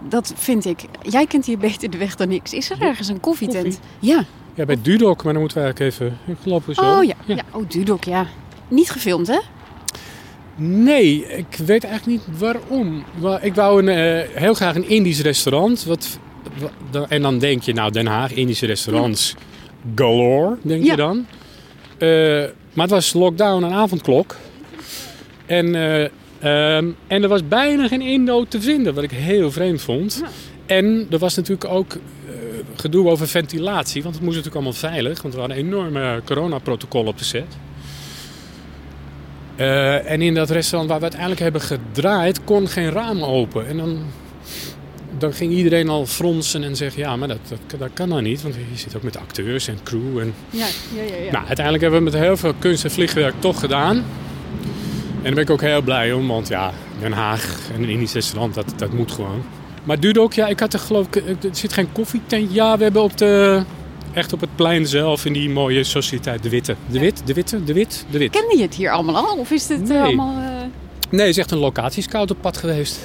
Dat vind ik. Jij kent hier beter de weg dan ik. Is er ergens een koffietent? Koffie? Ja. Ja, bij Dudok. Maar dan moeten we eigenlijk even... Lopen zo. Oh ja. ja. Oh, Dudok, ja. Niet gefilmd, hè? Nee, ik weet eigenlijk niet waarom. Wa- Ik wou een, eh, heel graag een Indisch restaurant. Wat, en dan denk je, nou Den Haag, Indische restaurants galore, denk Ja. je dan. Eh, maar het was lockdown en avondklok. En, eh, ehm, en er was bijna geen Indo te vinden, wat ik heel vreemd vond. En er was natuurlijk ook gedoe over ventilatie, want het moest natuurlijk allemaal veilig. Want we hadden een enorme coronaprotocol op de set. Eh, en in dat restaurant waar we uiteindelijk hebben gedraaid, kon geen raam open. En dan, dan ging iedereen al fronsen en zeggen: Ja, maar dat, dat, dat kan nou niet. Want je zit ook met acteurs en crew. En... Ja, ja, ja. ja. Nou, uiteindelijk hebben we met heel veel kunst en vliegwerk toch gedaan. En daar ben ik ook heel blij om, want ja, Den Haag en een Indisch restaurant, dat, dat moet gewoon. Maar Dudok, ja, ik had er geloof ik, er zit geen koffietent. Ja, we hebben op de, echt op het plein zelf in die mooie sociëteit De Witte. De Wit, De Witte, De Wit, De Wit. Kende je het hier allemaal al? Of is het eh, Nee. allemaal... eh, Nee, het is echt een locatiescout op pad geweest.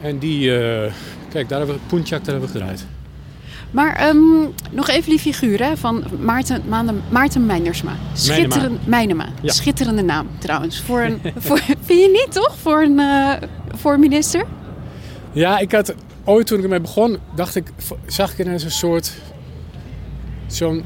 En die, eh, kijk, daar hebben we, Punjak, daar hebben we gedraaid. Maar ehm, nog even die figuur hè, van Maarten, Maarten, Maarten Meinersma. Schitterend, Meinema. Ja. Schitterende naam trouwens. Voor een, voor, vind je niet toch? Voor een, eh, voor een minister? Ja, ik had ooit toen ik ermee begon, dacht ik, zag ik ineens een soort, zo'n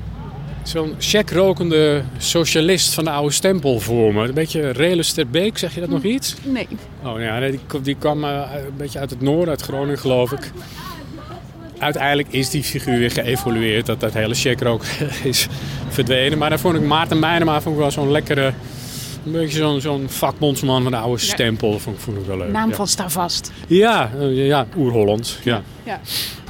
zo'n check-rokende socialist van de oude stempel voor me. Een beetje Relis ter Beek, zeg je dat nog iets? Nee. Oh ja, nee, die, kwam- die kwam eh, een beetje uit het noorden, uit Groningen geloof ik. Uiteindelijk is die figuur weer geëvolueerd, dat dat hele checkrook is verdwenen. Maar dan vond ik Maarten Meinema vond ik wel zo'n lekkere, Een beetje zo'n zo'n vakbondsman van de oude Ja. stempel. Vond, vond ik wel leuk. Naam ja. van sta vast. Ja, eh, ja oer-Hollands. Ja. Ja.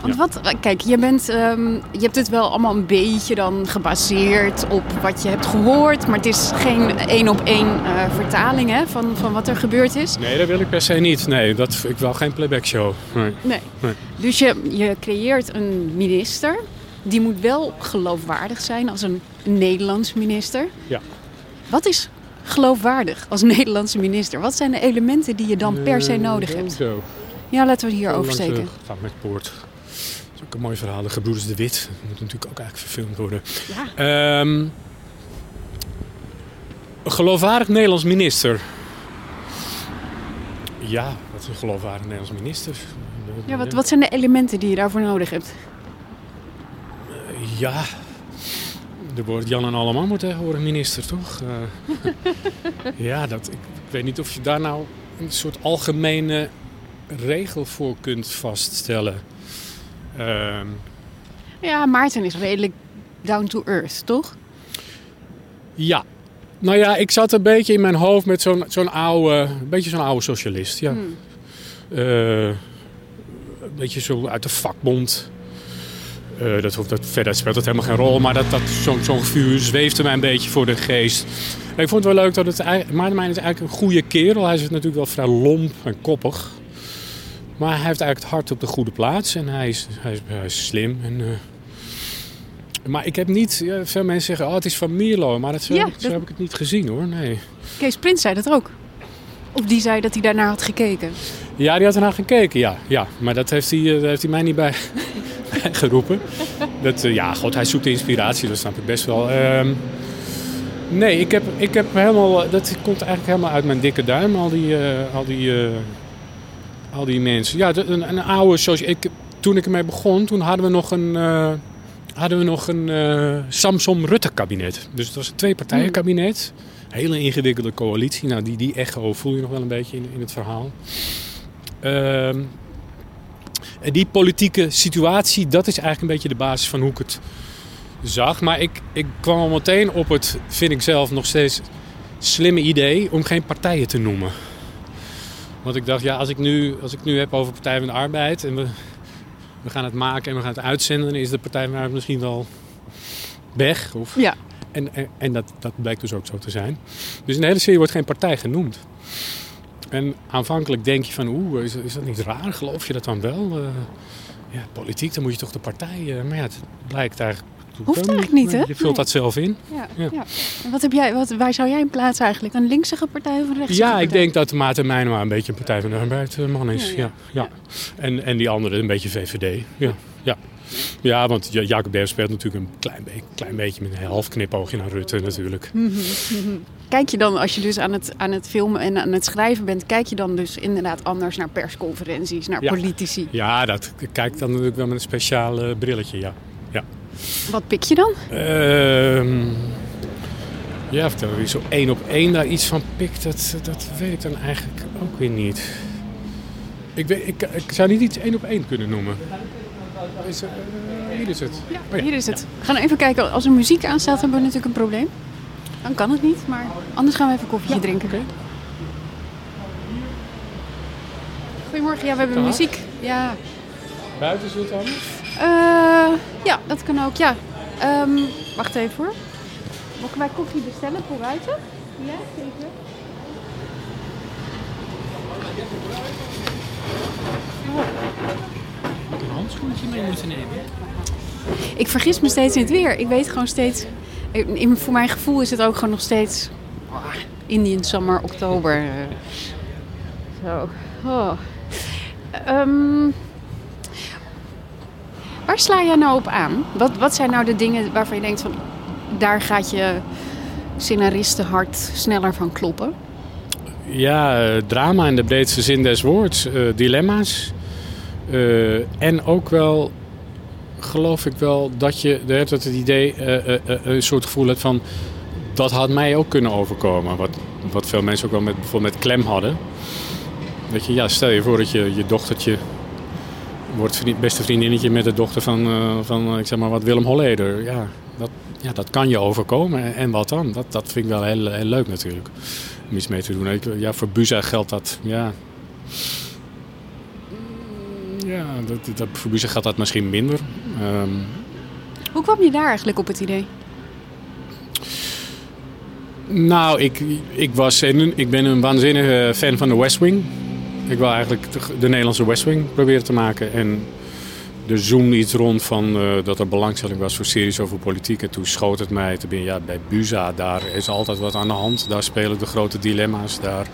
Want wat, kijk, je, bent, ehm, je hebt het wel allemaal een beetje dan gebaseerd op wat je hebt gehoord. Maar het is geen één op één eh, vertaling hè, van, van wat er gebeurd is. Nee, dat wil ik per se niet. Nee, dat, ik wil geen playback show. Nee. Nee. Nee. Dus je, je creëert een minister. Die moet wel geloofwaardig zijn als een Nederlands minister. Ja. Wat is geloofwaardig als Nederlandse minister? Wat zijn de elementen die je dan per se Eh, nodig hebt? Zo. Ja, laten we het hier oversteken. de Vaartmetpoort. Dat is ook een mooi verhaal. De Gebroeders de Wit. Dat moet natuurlijk ook eigenlijk verfilmd worden. Ja. Ehm, een geloofwaardig Nederlands minister. Ja, wat is een geloofwaardig Nederlands minister? Ja, wat, wat zijn de elementen die je daarvoor nodig hebt? Ja, er wordt Jan en Alleman wordt tegenwoordig minister, toch? Eh, ja, dat, ik, ik weet niet of je daar nou een soort algemene regel voor kunt vaststellen. Ehm, Ja, Maarten is redelijk down to earth, toch? ja. Nou ja, ik zat een beetje in mijn hoofd met zo'n zo'n oude, beetje zo'n oude socialist, ja. Hmm. Eh, een beetje zo uit de vakbond. Eh, dat, hoeft- dat, verder speelt het helemaal geen rol, maar dat, dat, zo'n zo'n vuur zweefde mij een beetje voor de geest. En ik vond het wel leuk dat het... Maarten Mijn is eigenlijk een goede kerel. Hij is natuurlijk wel vrij lomp en koppig. Maar hij heeft eigenlijk het hart op de goede plaats. En hij is, hij is, hij is slim. En, eh, maar ik heb niet... Ja, veel mensen zeggen, oh, het is van Mierlo. Maar dat, zo, Ja, heb ik- zo dat- heb ik het niet gezien, hoor. Nee. Kees Prins zei dat ook. Of die zei dat hij daarnaar had gekeken. Ja, die had ernaar gekeken, ja. ja. Maar dat heeft hij, eh, heeft hij mij niet bij geroepen. Dat, eh, ja, god, hij zoekt inspiratie, dat snap ik best wel. Ehm, nee, ik heb, ik heb helemaal... Dat komt eigenlijk helemaal uit mijn dikke duim, al die, eh, al die, eh, al die mensen. Ja, een, een oude... Zoals, ik, toen ik ermee begon, toen hadden we nog een... hadden we nog een eh, Samson-Rutte-kabinet. Dus het was een twee-partijen-kabinet. Hele ingewikkelde coalitie. Nou, die, die echo voel je nog wel een beetje in, in het verhaal. Ehm, en die politieke situatie, dat is eigenlijk een beetje de basis van hoe ik het zag. Maar ik, ik kwam al meteen op het, vind ik zelf, nog steeds slimme idee om geen partijen te noemen. Want ik dacht, ja, als ik nu, als ik nu heb over Partij van de Arbeid en we, we gaan het maken en we gaan het uitzenden, dan is de Partij van de Arbeid misschien wel weg. Of, Ja. En, en, en dat, dat blijkt dus ook zo te zijn. Dus in de hele serie wordt geen partij genoemd. En aanvankelijk denk je van, oeh, is, is dat niet raar? Geloof je dat dan wel? Eh, ja, politiek, dan moet je toch de partij... eh, maar ja, het blijkt eigenlijk... Hoeft eigenlijk niet, hè? Je vult Nee. dat zelf in. Ja, Ja. ja. En wat heb jij, wat, waar zou jij in plaatsen eigenlijk? Een linkse partij of een rechtse Ja, partij? ik denk dat Maarten Meijnema een beetje een Partij van de Arbeid eh, man is. Ja. ja, En, en die andere een beetje VVD. Ja, ja. Ja want Ja- Jacob Derf speelt natuurlijk een klein, be klein beetje met een half knipoogje naar Rutte natuurlijk. Mhm, mhm. Kijk je dan, als je dus aan het, aan het filmen en aan het schrijven bent, kijk je dan dus inderdaad anders naar persconferenties, naar Ja. politici? Ja, dat kijk dan natuurlijk wel met een speciaal brilletje, ja. ja. Wat pik je dan? Ehm, ja, vertel wie zo één op één daar iets van pikt, dat, dat weet ik dan eigenlijk ook weer niet. Ik, weet, ik, ik zou niet iets één op één kunnen noemen. Is, eh, hier is het. Oh ja. Hier is het. We gaan even kijken, als er muziek aanstaat, hebben we natuurlijk een probleem. Dan kan het niet, maar anders gaan we even koffietje drinken. Goedemorgen, ja, we hebben Dag. muziek. Ja. Buiten is het anders? Eh, ja, dat kan ook, ja. Ehm, wacht even hoor. Mogen wij koffie bestellen voor buiten? Ja, zeker. Handschoentje mee moeten nemen. Ik vergis me steeds in het weer. Ik weet gewoon steeds... In, voor mijn gevoel is het ook gewoon nog steeds... ah, Indian summer, oktober. Zo. Oh. Ehm, waar sla jij nou op aan? Wat, wat zijn nou de dingen waarvan je denkt van... Daar gaat je scenaristenhart sneller van kloppen? Ja, eh, drama in de breedste zin des woords. eh, dilemma's. Eh, en ook wel, geloof ik wel, dat je hebt het idee, eh, eh, een soort gevoel hebt van... Dat had mij ook kunnen overkomen. Wat, wat veel mensen ook wel met, bijvoorbeeld met klem hadden. Dat je, ja, stel je voor dat je, je dochtertje wordt vriend, beste vriendinnetje met de dochter van, van ik zeg maar wat, Willem Holleder. Ja, dat, ja, dat kan je overkomen. En, wat dan? Dat, dat vind ik wel heel, heel leuk natuurlijk. Om iets mee te doen. Ja, voor Buza geldt dat. Ja, ja dat, dat, voor Buza geldt dat misschien minder. Ehm, Hoe kwam je daar eigenlijk op het idee? nou, ik, ik, was, een- ik ben een waanzinnige fan van de West Wing. Ik wil eigenlijk de, de Nederlandse West Wing proberen te maken. En er zoomde iets rond van eh, dat er belangstelling was voor series over politiek. En toen schoot het mij te binnen. Ja, bij Buza, daar is altijd wat aan de hand. Daar spelen de grote dilemma's. Daar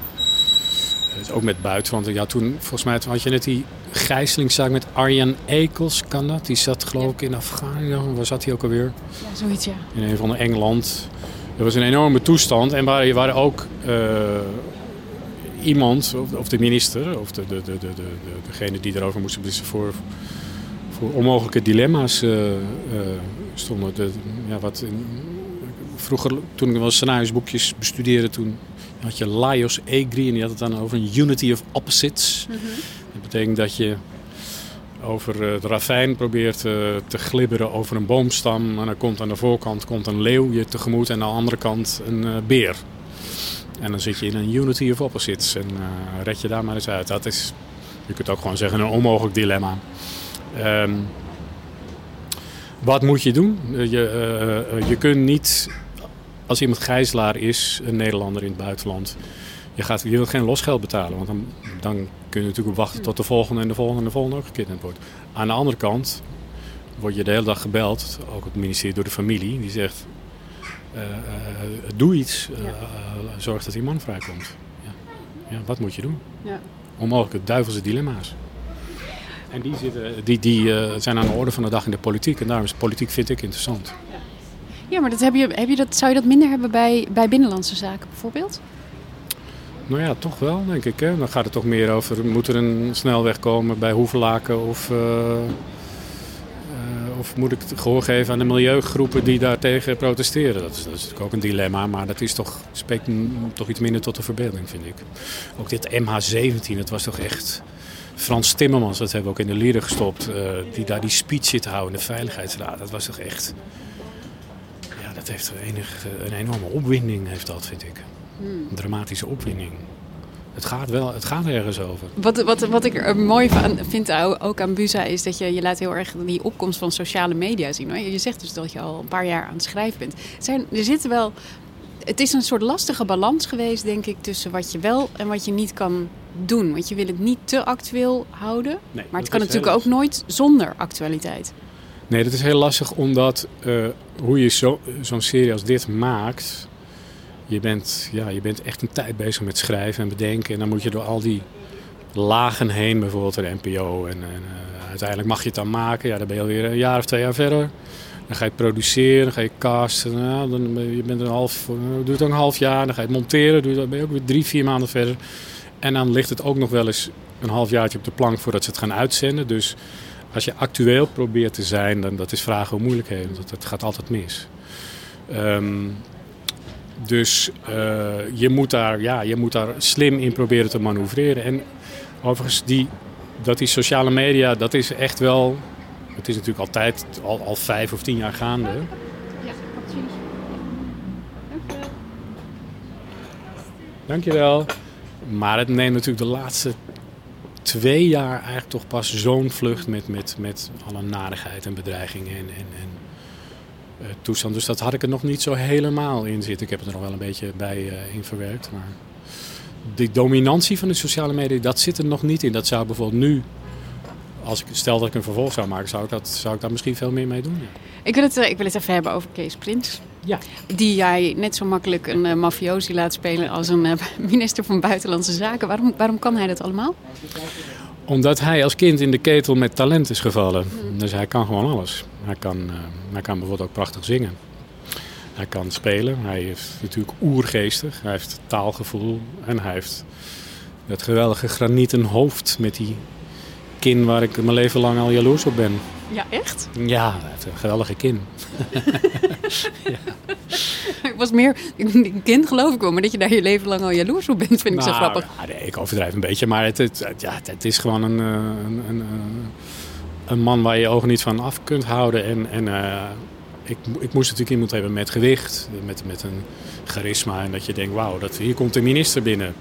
is ook met buitenland. Ja, toen, volgens mij had je net die gijzelingszaak met Arjan Ekels, kan dat? Die zat geloof ik in Afghanistan. Waar zat hij ook alweer? Ja, zoiets ja. in een van de Engeland. Er was een enorme toestand en waar, waar ook eh, iemand, of, of de minister, of de, de, de, de, de, degene die erover moest beslissen, voor, voor onmogelijke dilemma's eh, eh, stonden. De, ja, wat in- vroeger, toen ik wel scenariosboekjes bestudeerde, toen had je Laios Egri en die had het dan over een unity of opposites. Dat betekent dat je over eh, het ravijn probeert eh, te glibberen over een boomstam. En dan komt aan de voorkant komt een leeuw je tegemoet en aan de andere kant een eh, beer. En dan zit je in een unity of opposites en red je daar maar eens uit. Dat is, je kunt ook gewoon zeggen, een onmogelijk dilemma. Ehm, wat moet je doen? Je, je kunt niet, als iemand gijzelaar is, een Nederlander in het buitenland, je, gaat, je wilt geen losgeld betalen. Want dan, dan kun je natuurlijk wachten tot de volgende en de volgende en de volgende ook gekidnapt wordt. Aan de andere kant word je de hele dag gebeld, ook het ministerie door de familie, die zegt: eh, eh, Doe iets, eh, zorg dat die man vrijkomt. Ja. Ja, wat moet je doen? Ja. Onmogelijke duivelse dilemma's. En die, zitten, die, die zijn aan de orde van de dag in de politiek. En daarom is politiek, vind ik, interessant. Ja, maar dat heb je, heb je dat, zou je dat minder hebben bij, bij binnenlandse zaken bijvoorbeeld? Nou ja, toch wel, denk ik. Hè? Dan gaat het toch meer over, moet er een snelweg komen bij Hoevelaken of, eh, eh, of moet ik gehoor geven aan de milieugroepen die daartegen protesteren? Dat is, dat is natuurlijk ook een dilemma, maar dat is toch, spreekt toch iets minder tot de verbeelding, vind ik. Ook dit MH17, dat was toch echt... Frans Timmermans, dat hebben we ook in de lieden gestopt, eh, die daar die speech zit houden in de Veiligheidsraad. Dat was toch echt... Dat heeft enig, een enorme opwinding, heeft dat, vind ik. Een dramatische opwinding. Het gaat wel, het gaat ergens over. Wat, wat, wat ik er mooi van vind ook aan Buza is dat je, je laat heel erg die opkomst van sociale media zien. Hoor. Je zegt dus dat je al een paar jaar aan het schrijven bent. Er Zijn, er zitten wel, het is een soort lastige balans geweest, denk ik, tussen wat je wel en wat je niet kan doen. Want je wil het niet te actueel houden, maar het kan natuurlijk heel ook nooit zonder actualiteit. Nee, dat is heel lastig omdat eh, hoe je zo- zo'n serie als dit maakt. Je bent, ja, je bent echt een tijd bezig met schrijven en bedenken. En dan moet je door al die lagen heen, bijvoorbeeld de NPO. En, en eh, uiteindelijk mag je het dan maken. Ja, dan ben je alweer een jaar of twee jaar verder. Dan ga je produceren, dan ga je casten. Nou, dan je, bent een half, uh, doe het ook een half jaar. Dan ga je het monteren, doe dan ben je ook weer drie, vier maanden verder. En dan ligt het ook nog wel eens een half jaartje op de plank voordat ze het gaan uitzenden. Dus als je actueel probeert te zijn, dan dat is vragen om moeilijkheden. Dat, dat gaat altijd mis. Ehm, dus eh, je, moet daar, ja, je moet daar slim in proberen te manoeuvreren. En overigens, die, dat die sociale media, dat is echt wel... Het is natuurlijk altijd al, al vijf of tien jaar gaande. Dankjewel. Maar het neemt natuurlijk de laatste twee jaar eigenlijk toch pas zo'n vlucht met, met, met alle narigheid en bedreigingen en, en, en eh, toestand. Dus dat had ik er nog niet zo helemaal in zitten. Ik heb het er nog wel een beetje bij eh, in verwerkt. Maar die dominantie van de sociale media, dat zit er nog niet in. Dat zou bijvoorbeeld nu, als ik stel dat ik een vervolg zou maken, zou ik, dat, zou ik daar misschien veel meer mee doen. Ja. Ik wil, het, eh, ik wil het even hebben over Kees Prins. Ja. Die jij net zo makkelijk een eh, mafiosi laat spelen als een eh, minister van Buitenlandse Zaken. Waarom, waarom kan hij dat allemaal? Omdat hij als kind in de ketel met talent is gevallen. Dus hij kan gewoon alles. Hij kan, hij kan bijvoorbeeld ook prachtig zingen. Hij kan spelen. Hij is natuurlijk oergeestig. Hij heeft taalgevoel. En hij heeft dat geweldige granieten hoofd met die kin waar ik mijn leven lang al jaloers op ben. Ja, echt? Ja, hij heeft een geweldige kin. Ik was meer een kind geloof ik wel, maar dat je daar je leven lang al jaloers op bent, vind ik zo Nou, grappig. ja, nee, ik overdrijf een beetje, maar het, het, het- ja, het is gewoon een, eh, een, een, eh, een man waar je je ogen niet van af kunt houden. En, en eh, ik, ik moest natuurlijk iemand hebben met gewicht, met, met een charisma. En dat je denkt, wauw, dat, hier komt de minister binnen.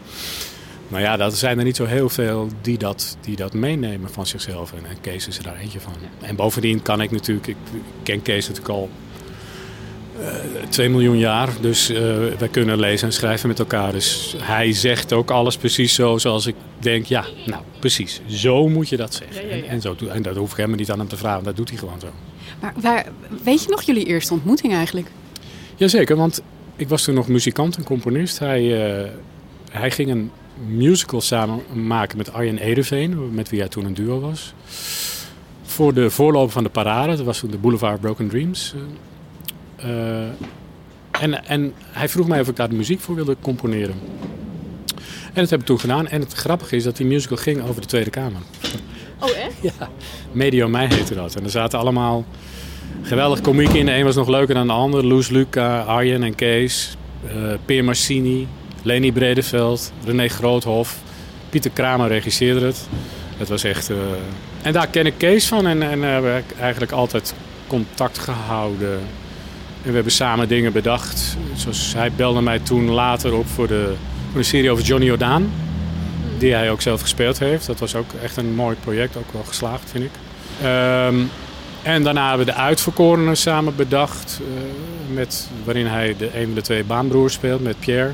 Maar ja, dat zijn er niet zo heel veel die dat, die dat meenemen van zichzelf. En, en Kees is er daar eentje van. En bovendien kan ik natuurlijk, ik ken Kees natuurlijk al uh, 2 miljoen jaar. Dus uh, wij kunnen lezen en schrijven met elkaar. Dus hij zegt ook alles precies zo zoals ik denk, ja, nou precies. Zo moet je dat zeggen. Ja, ja, ja. En, en, zo, en dat hoef ik helemaal niet aan hem te vragen, dat doet hij gewoon zo. Maar waar, weet je nog jullie eerste ontmoeting eigenlijk? Jazeker, want ik was toen nog muzikant en componist. Hij, uh, hij ging een musical samen maken met Arjen Edeveen, met wie hij toen een duo was. Voor de voorloper van de parade, dat was toen de Boulevard Broken Dreams. Uh, en, en hij vroeg mij of ik daar de muziek voor wilde componeren. En dat heb ik toen gedaan. En het grappige is dat die musical ging over de Tweede Kamer. Oh, echt? Ja, Medio Mij heette dat. En er zaten allemaal geweldig komiek in. De een was nog leuker dan de ander. Loes Luca, Arjen en Kees. Uh, Peer Marcini, Leni Bredeveld, René Groothof. Pieter Kramer regisseerde het. Het was echt... Uh... En daar ken ik Kees van. En, en uh, hebben we eigenlijk altijd contact gehouden. En we hebben samen dingen bedacht. Zoals hij belde mij toen later op voor de, voor de serie over Johnny Jordaan. Die hij ook zelf gespeeld heeft. Dat was ook echt een mooi project. Ook wel geslaagd, vind ik. Um, en daarna hebben we de uitverkorenen samen bedacht. Uh, met, waarin hij de, een van de twee baanbroers speelt met Pierre.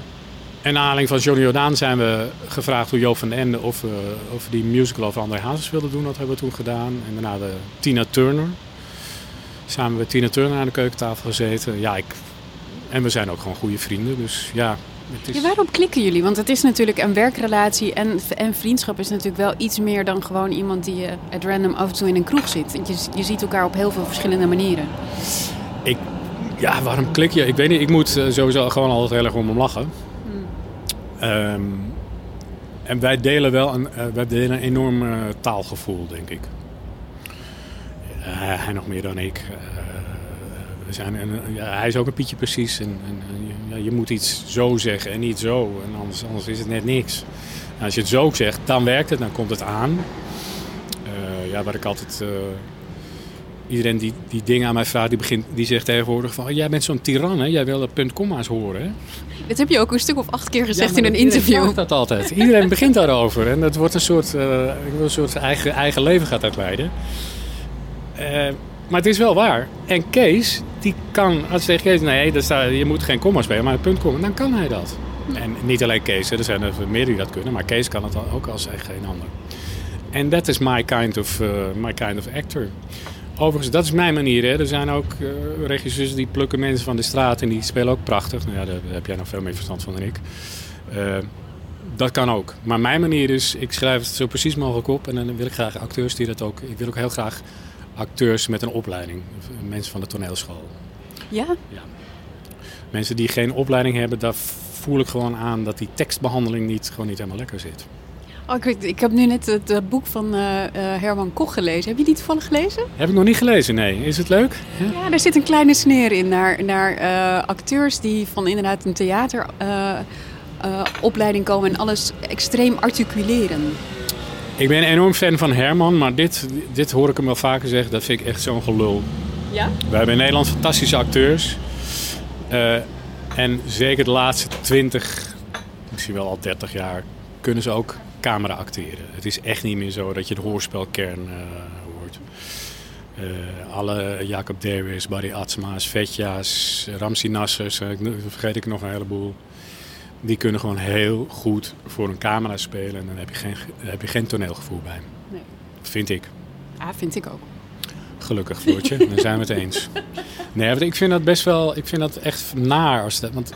En naar aanleiding van Johnny Jordaan zijn we gevraagd door Joop van den Ende of we, of we die musical over André Hazes wilden doen. Dat hebben we toen gedaan. En daarna de Tina Turner. Samen met Tina Turner aan de keukentafel gezeten. Ja, ik, en we zijn ook gewoon goede vrienden. Dus ja, het is... Ja, waarom klikken jullie? Want het is natuurlijk een werkrelatie en, en vriendschap is natuurlijk wel iets meer dan gewoon iemand die je at random af en toe in een kroeg zit. Je, je ziet elkaar op heel veel verschillende manieren. Ik, ja, waarom klik je? Ik weet niet, ik moet sowieso gewoon altijd heel erg om hem lachen. Um, en wij delen wel een, uh, wij delen een enorm uh, taalgevoel, denk ik. Hij nog meer dan ik. we zijn een, ja, hij is ook een Pietje precies. En, en ja, je moet iets zo zeggen en niet zo. En anders, anders is het net niks. Als je het zo zegt, dan werkt het, dan komt het aan. Ja, waar ik altijd... Iedereen die, die dingen aan mij vraagt, die, begint, die zegt tegenwoordig van... Jij bent zo'n tiran, hè? Jij wil de puntkomma's horen, hè? Dit heb je ook een stuk of acht keer gezegd ja, in een interview. dat altijd. Iedereen begint daarover. En dat wordt een soort, uh, een soort eigen, eigen leven gaat dat leiden. Maar het is wel waar. En Kees, die kan, als je tegen Kees, nee, dat staat, je moet geen komma spelen, maar een punt komen, dan kan hij dat. En niet alleen Kees, er zijn er meer die dat kunnen, maar Kees kan het ook als geen ander. En dat is my kind of, uh, my kind of actor. Overigens, dat is mijn manier. Hè. Er zijn ook uh, regisseurs die plukken mensen van de straat en die spelen ook prachtig. Nou ja, daar heb jij nog veel meer verstand van dan ik. Uh, dat kan ook. Maar mijn manier is, ik schrijf het zo precies mogelijk op en dan wil ik graag acteurs die dat ook. Ik wil ook heel graag acteurs met een opleiding. Mensen van de toneelschool. Ja? Ja. Mensen die geen opleiding hebben, daar voel ik gewoon aan dat die tekstbehandeling niet, gewoon niet helemaal lekker zit. Oh, ik, weet, ik heb nu net het, het boek van uh, uh, Herman Koch gelezen. Heb je die toevallig gelezen? Heb ik nog niet gelezen, nee. Is het leuk? Ja, ja daar zit een kleine sneer in naar, naar uh, acteurs die van inderdaad een theateropleiding komen en alles extreem articuleren. Ik ben enorm fan van Herman, maar dit, dit hoor ik hem wel vaker zeggen. Dat vind ik echt zo'n gelul. Ja? We hebben in Nederland fantastische acteurs. En zeker de laatste 20, misschien wel al 30 jaar, kunnen ze ook camera acteren. Het is echt niet meer zo dat je de hoorspelkern uh, hoort. Uh, alle Jacob Derwis, Barry Atsma's, Vetja's, Ramsi Nassers, vergeet ik nog een heleboel. Die kunnen gewoon heel goed voor een camera spelen en dan heb je geen, heb je geen toneelgevoel bij. Nee. Vind ik. Ja, vind ik ook. Gelukkig, Floortje. Dan zijn we het eens. Nee, ik vind dat best wel... Ik vind dat echt naar. Als dat, want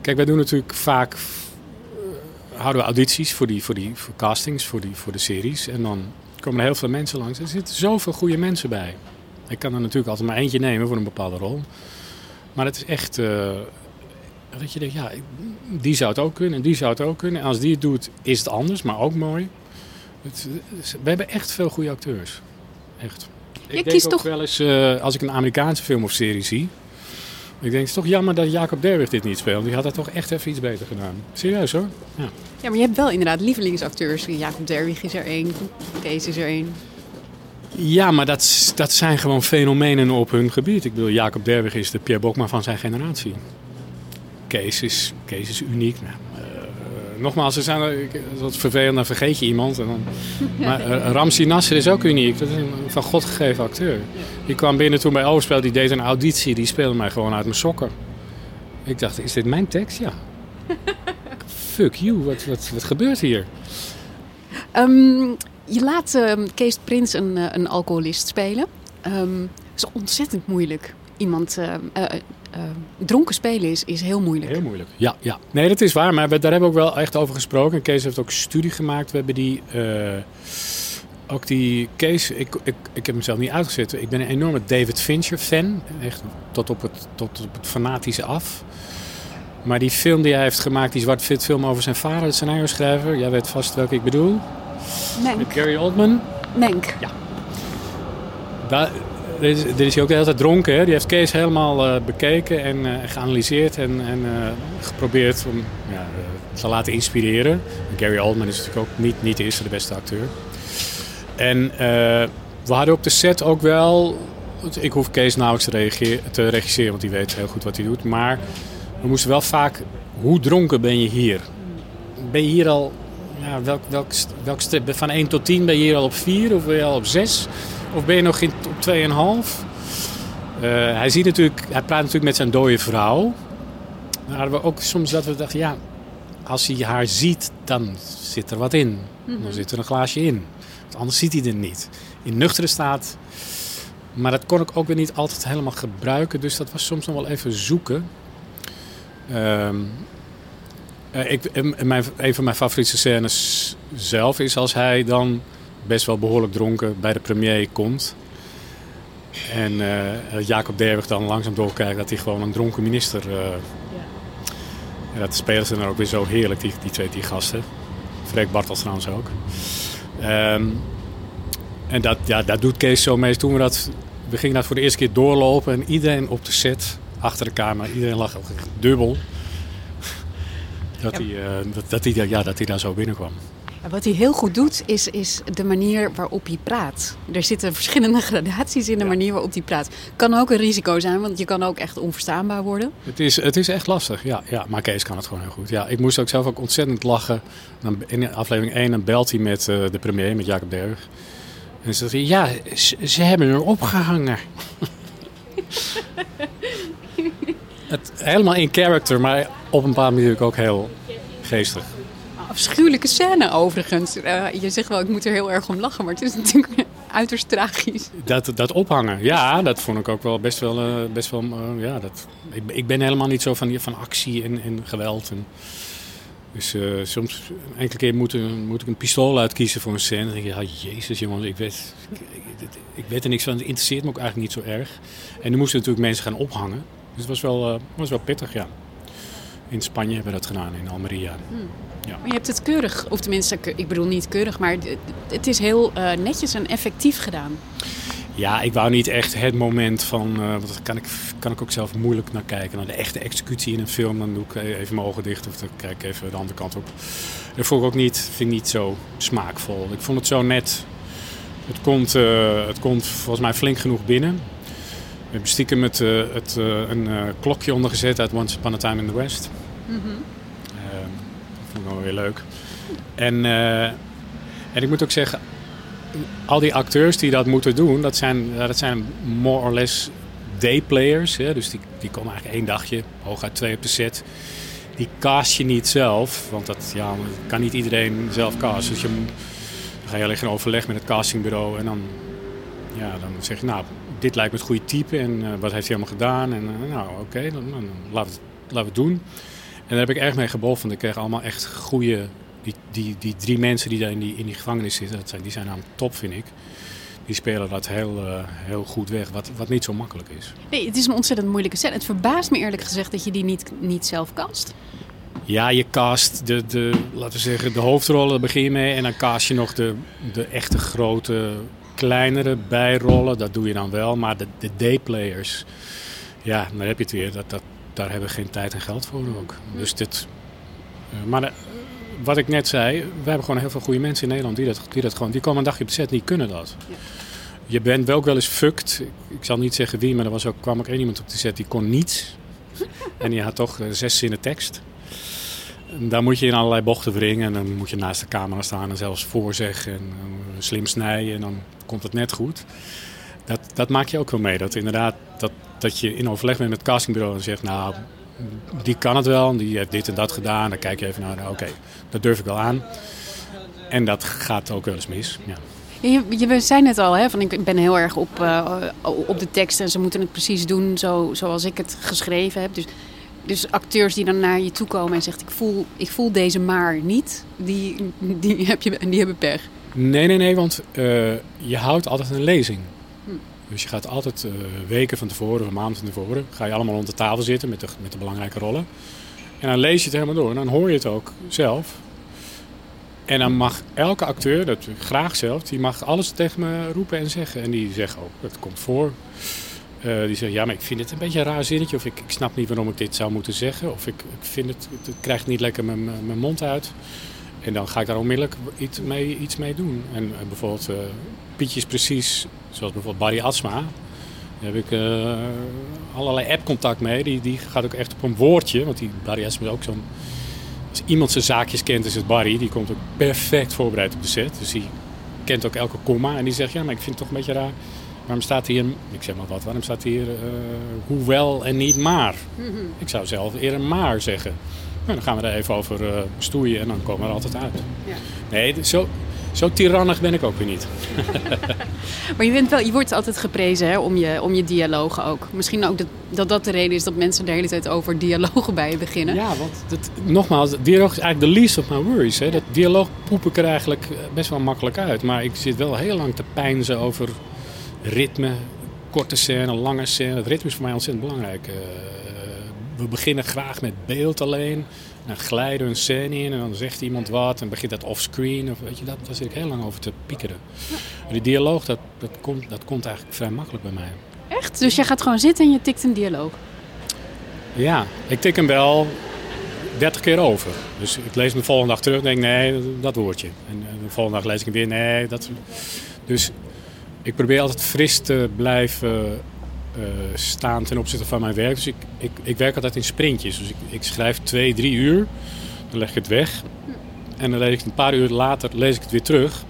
kijk, wij doen natuurlijk vaak... Houden we audities voor, die, voor, die, voor castings, voor, die, voor de series. En dan komen er heel veel mensen langs. Er zitten zoveel goede mensen bij. Ik kan er natuurlijk altijd maar eentje nemen voor een bepaalde rol. Maar het is echt... Uh, dat je denkt, ja, die zou het ook kunnen en die zou het ook kunnen. En als die het doet, is het anders, maar ook mooi. Het, we hebben echt veel goede acteurs. Echt. Ik denk ook toch... wel eens, uh, als ik een Amerikaanse film of serie zie... Ik denk, het is toch jammer dat Jacob Derwig dit niet speelt. Die had dat toch echt even iets beter gedaan. Serieus hoor. Ja, ja maar je hebt wel inderdaad lievelingsacteurs. Jacob Derwig is er één, Kees is er één. Ja, maar dat, dat zijn gewoon fenomenen op hun gebied. Ik bedoel, Jacob Derwig is de Pierre Bokma van zijn generatie. Kees is, Kees is uniek. Nou, nogmaals, er zijn er, wat vervelend, dan vergeet je iemand. En dan, maar uh, Ramsi Nasser is ook uniek. Dat is een van God gegeven acteur. Die kwam binnen toen bij Overspel, die deed een auditie. Die speelde mij gewoon uit mijn sokken. Ik dacht, is dit mijn tekst? Ja. Fuck you, wat, wat, wat gebeurt hier? Um, je laat uh, Kees Prins een, uh, een alcoholist spelen. Um, dat is ontzettend moeilijk. Iemand uh, dronken spelen is, is heel moeilijk. Heel moeilijk, ja. ja. Nee, dat is waar. Maar we, daar hebben we ook wel echt over gesproken. Kees heeft ook studie gemaakt. We hebben die... ook die Kees, ik, ik, ik heb hem zelf niet uitgezet. Ik ben een enorme David Fincher fan. Echt tot op het, tot op het fanatische af. Maar die film die hij heeft gemaakt, die zwart-wit film over zijn vader, de scenario schrijver. Jij weet vast welke ik bedoel. Menk. Met Gary Oldman. Menk. Ja. Daar, dit, is, is hij ook de hele tijd dronken. Die heeft Kees helemaal uh, bekeken en uh, geanalyseerd en, en uh, geprobeerd om ja, te laten inspireren. Gary Oldman is natuurlijk ook niet, niet de eerste de beste acteur. En we hadden op de set ook wel... Ik hoef Kees nauwelijks te, reageren, te regisseren, want die weet heel goed wat hij doet. Maar we moesten wel vaak... Hoe dronken ben je hier? Ben je hier al ja, welk, welk, welk van 1 tot 10 ben je hier al op 4 of ben je al op 6? Of ben je nog in, op 2,5? Uh, hij, ziet natuurlijk, hij praat natuurlijk met zijn dode vrouw. Dan hadden we ook soms dat we dachten, ja, als hij haar ziet, dan zit er wat in. Mm -hmm. Dan zit er een glaasje in. Want anders ziet hij er niet. In nuchtere staat. Maar dat kon ik ook weer niet altijd helemaal gebruiken. Dus dat was soms nog wel even zoeken. Um, uh, ik, mijn, een van mijn favoriete scènes zelf is als hij dan best wel behoorlijk dronken bij de premier komt. En uh, Jacob Derwig dan langzaam doorkijkt dat hij gewoon een dronken minister... Uh, ja. En dat spelen ze dan ook weer zo heerlijk, die, die twee die gasten. Freek Bartels trouwens ook. Um, en dat, ja, dat doet Kees zo mee. Toen we dat... We gingen dat voor de eerste keer doorlopen en iedereen op de set, achter de kamer, iedereen lag dubbel. Dat, ja. hij, uh, dat, dat, hij, ja, dat hij daar zo binnenkwam. Wat hij heel goed doet, is, is de manier waarop hij praat. Er zitten verschillende gradaties in de ja. manier waarop hij praat. Kan ook een risico zijn, want je kan ook echt onverstaanbaar worden. Het is, het is echt lastig, ja, ja. Maar Kees kan het gewoon heel goed. Ja, ik moest ook zelf ook ontzettend lachen. In aflevering 1 dan belt hij met uh, de premier, met Jacob Derg. En dan zegt hij, ja, ze, ze hebben er opgehangen. het, helemaal in character, maar op een bepaalde manier ook heel geestig. Afschuwelijke scène overigens. Uh, je zegt wel, ik moet er heel erg om lachen, maar het is natuurlijk uiterst tragisch. Dat, dat ophangen, ja, dat vond ik ook wel best wel... Uh, best wel uh, ja, dat, ik, ik ben helemaal niet zo van, van actie en, en geweld. En, dus soms, enkele keer moet, moet ik een pistool uitkiezen voor een scène. Dan denk je, ja, jezus jongens, ik weet, ik, ik, ik weet er niks van. Het interesseert me ook eigenlijk niet zo erg. En nu moesten natuurlijk mensen gaan ophangen. Dus het was wel, was wel pittig, ja. In Spanje hebben we dat gedaan, in Almeria. Hmm. Ja. Maar je hebt het keurig, of tenminste, ik bedoel niet keurig, maar het is heel uh, netjes en effectief gedaan. Ja, ik wou niet echt het moment van, uh, want daar kan ik, kan ik ook zelf moeilijk naar kijken. Naar de echte executie in een film, dan doe ik even mijn ogen dicht of dan kijk ik even de andere kant op. Dat vond ik ook niet, vind ik niet zo smaakvol. Ik vond het zo net. Het komt, uh, het komt volgens mij flink genoeg binnen. We hebben stiekem het, uh, het, een klokje ondergezet uit Once Upon a Time in the West. Mm -hmm. Vond ik wel weer leuk. En, en ik moet ook zeggen, al die acteurs die dat moeten doen, dat zijn, dat zijn more or less dayplayers. Hè? Dus die, die komen eigenlijk één dagje, hooguit twee op de set. Die cast je niet zelf, want dat ja, kan niet iedereen zelf casten. Dus je, dan ga je alleen in overleg met het castingbureau en dan, ja, dan zeg je, nou, dit lijkt me het goede type en uh, wat heeft hij allemaal gedaan. En uh, nou, oké, dan, dan, laten we het doen. En daar heb ik erg mee gebold, want ik kreeg allemaal echt goede... Die, die, die drie mensen die daar in die, in die gevangenis zitten, dat zijn, die zijn aan top, vind ik. Die spelen dat heel, uh, heel goed weg, wat, wat niet zo makkelijk is. Nee, het is een ontzettend moeilijke set. Het verbaast me eerlijk gezegd dat je die niet, niet zelf cast. Ja, je cast de, de, laten we zeggen, de hoofdrollen, daar begin je mee. En dan cast je nog de, de echte grote kleinere bijrollen, dat doe je dan wel. Maar de, de dayplayers, ja, dan heb je het weer. Dat, dat, daar hebben we geen tijd en geld voor ook. Dus dit, uh, maar uh, wat ik net zei, we hebben gewoon heel veel goede mensen in Nederland die dat, die dat gewoon, die komen een dagje op de set, die kunnen dat. Ja. je bent wel ook wel eens fucked. Ik, zal niet zeggen wie, maar er was ook, kwam ook één iemand op de set die kon niets. en die had toch eh, zes zinnen tekst. En daar moet je in allerlei bochten wringen. En dan moet je naast de camera staan en zelfs voorzeggen en eh, slim snijden. En dan komt het net goed. Dat, dat maak je ook wel mee. Dat inderdaad, dat, dat je in overleg bent met het castingbureau en zegt... nou, die kan het wel, die heeft dit en dat gedaan. Dan kijk je even naar, nou, oké, dat durf ik wel aan. En dat gaat ook wel eens mis, ja. Je, je zei net al, hè, van ik ben heel erg op, uh, op de tekst en ze moeten het precies doen zo, zoals ik het geschreven heb. Dus, dus acteurs die dan naar je toe komen en zeggen ik voel, ik voel deze maar niet, die, die, heb je, die hebben pech. Nee, nee, nee, want uh, je houdt altijd een lezing. Dus je gaat altijd uh, weken van tevoren, of maanden van tevoren, ga je allemaal rond de tafel zitten met de, met de belangrijke rollen. En dan lees je het helemaal door en dan hoor je het ook zelf. En dan mag elke acteur, dat graag zelf, die mag alles tegen me roepen en zeggen. En die zeggen ook, dat komt voor. Uh, die zeggen, ja, maar ik vind het een beetje een raar zinnetje. Of ik, ik snap niet waarom ik dit zou moeten zeggen. Of ik, ik vind het, het krijgt niet lekker mijn, mijn mond uit. En dan ga ik daar onmiddellijk iets mee, iets mee doen. En, en bijvoorbeeld uh, Pietje is precies, zoals bijvoorbeeld Barry Atsma. Daar heb ik uh, allerlei app-contact mee. Die, die gaat ook echt op een woordje. Want die Barry Atsma is ook zo'n als iemand zijn zaakjes kent, is het Barry. Die komt ook perfect voorbereid op de set. Dus die kent ook elke komma. En die zegt, ja, maar ik vind het toch een beetje raar. Waarom staat hier, ik zeg maar wat, waarom staat hier hoewel en niet maar? Mm -hmm. Ik zou zelf eerder maar zeggen. Nou, dan gaan we er even over uh, stoeien en dan komen we er altijd uit. Ja. Nee, zo, zo tirannig ben ik ook weer niet. maar je, bent wel, je wordt altijd geprezen hè, om, je, om je dialogen ook. Misschien ook dat, dat dat de reden is dat mensen de hele tijd over dialogen bij je beginnen. Ja, want dat, nogmaals, dialoog is eigenlijk de least of my worries. Hè. Dat dialoog poep ik er eigenlijk best wel makkelijk uit. Maar ik zit wel heel lang te pijnzen over ritme, korte scène, lange scène. Het ritme is voor mij ontzettend belangrijk. Uh, we beginnen graag met beeld alleen. Dan glijden we een scène in en dan zegt iemand wat en begint dat offscreen. Of, weet je, dat, daar zit ik heel lang over te piekeren. Ja. Die dialoog, dat, dat, komt, dat komt eigenlijk vrij makkelijk bij mij. Echt? Dus jij gaat gewoon zitten en je tikt een dialoog? Ja, ik tik hem wel 30 keer over. Dus ik lees hem de volgende dag terug en denk nee, dat woordje. En de volgende dag lees ik hem weer, nee, dat... Dus ik probeer altijd fris te blijven uh, staan ten opzichte van mijn werk. Dus ik, ik, ik werk altijd in sprintjes. Dus ik, ik schrijf twee, drie uur. Dan leg ik het weg. En dan lees ik een paar uur later lees ik het weer terug.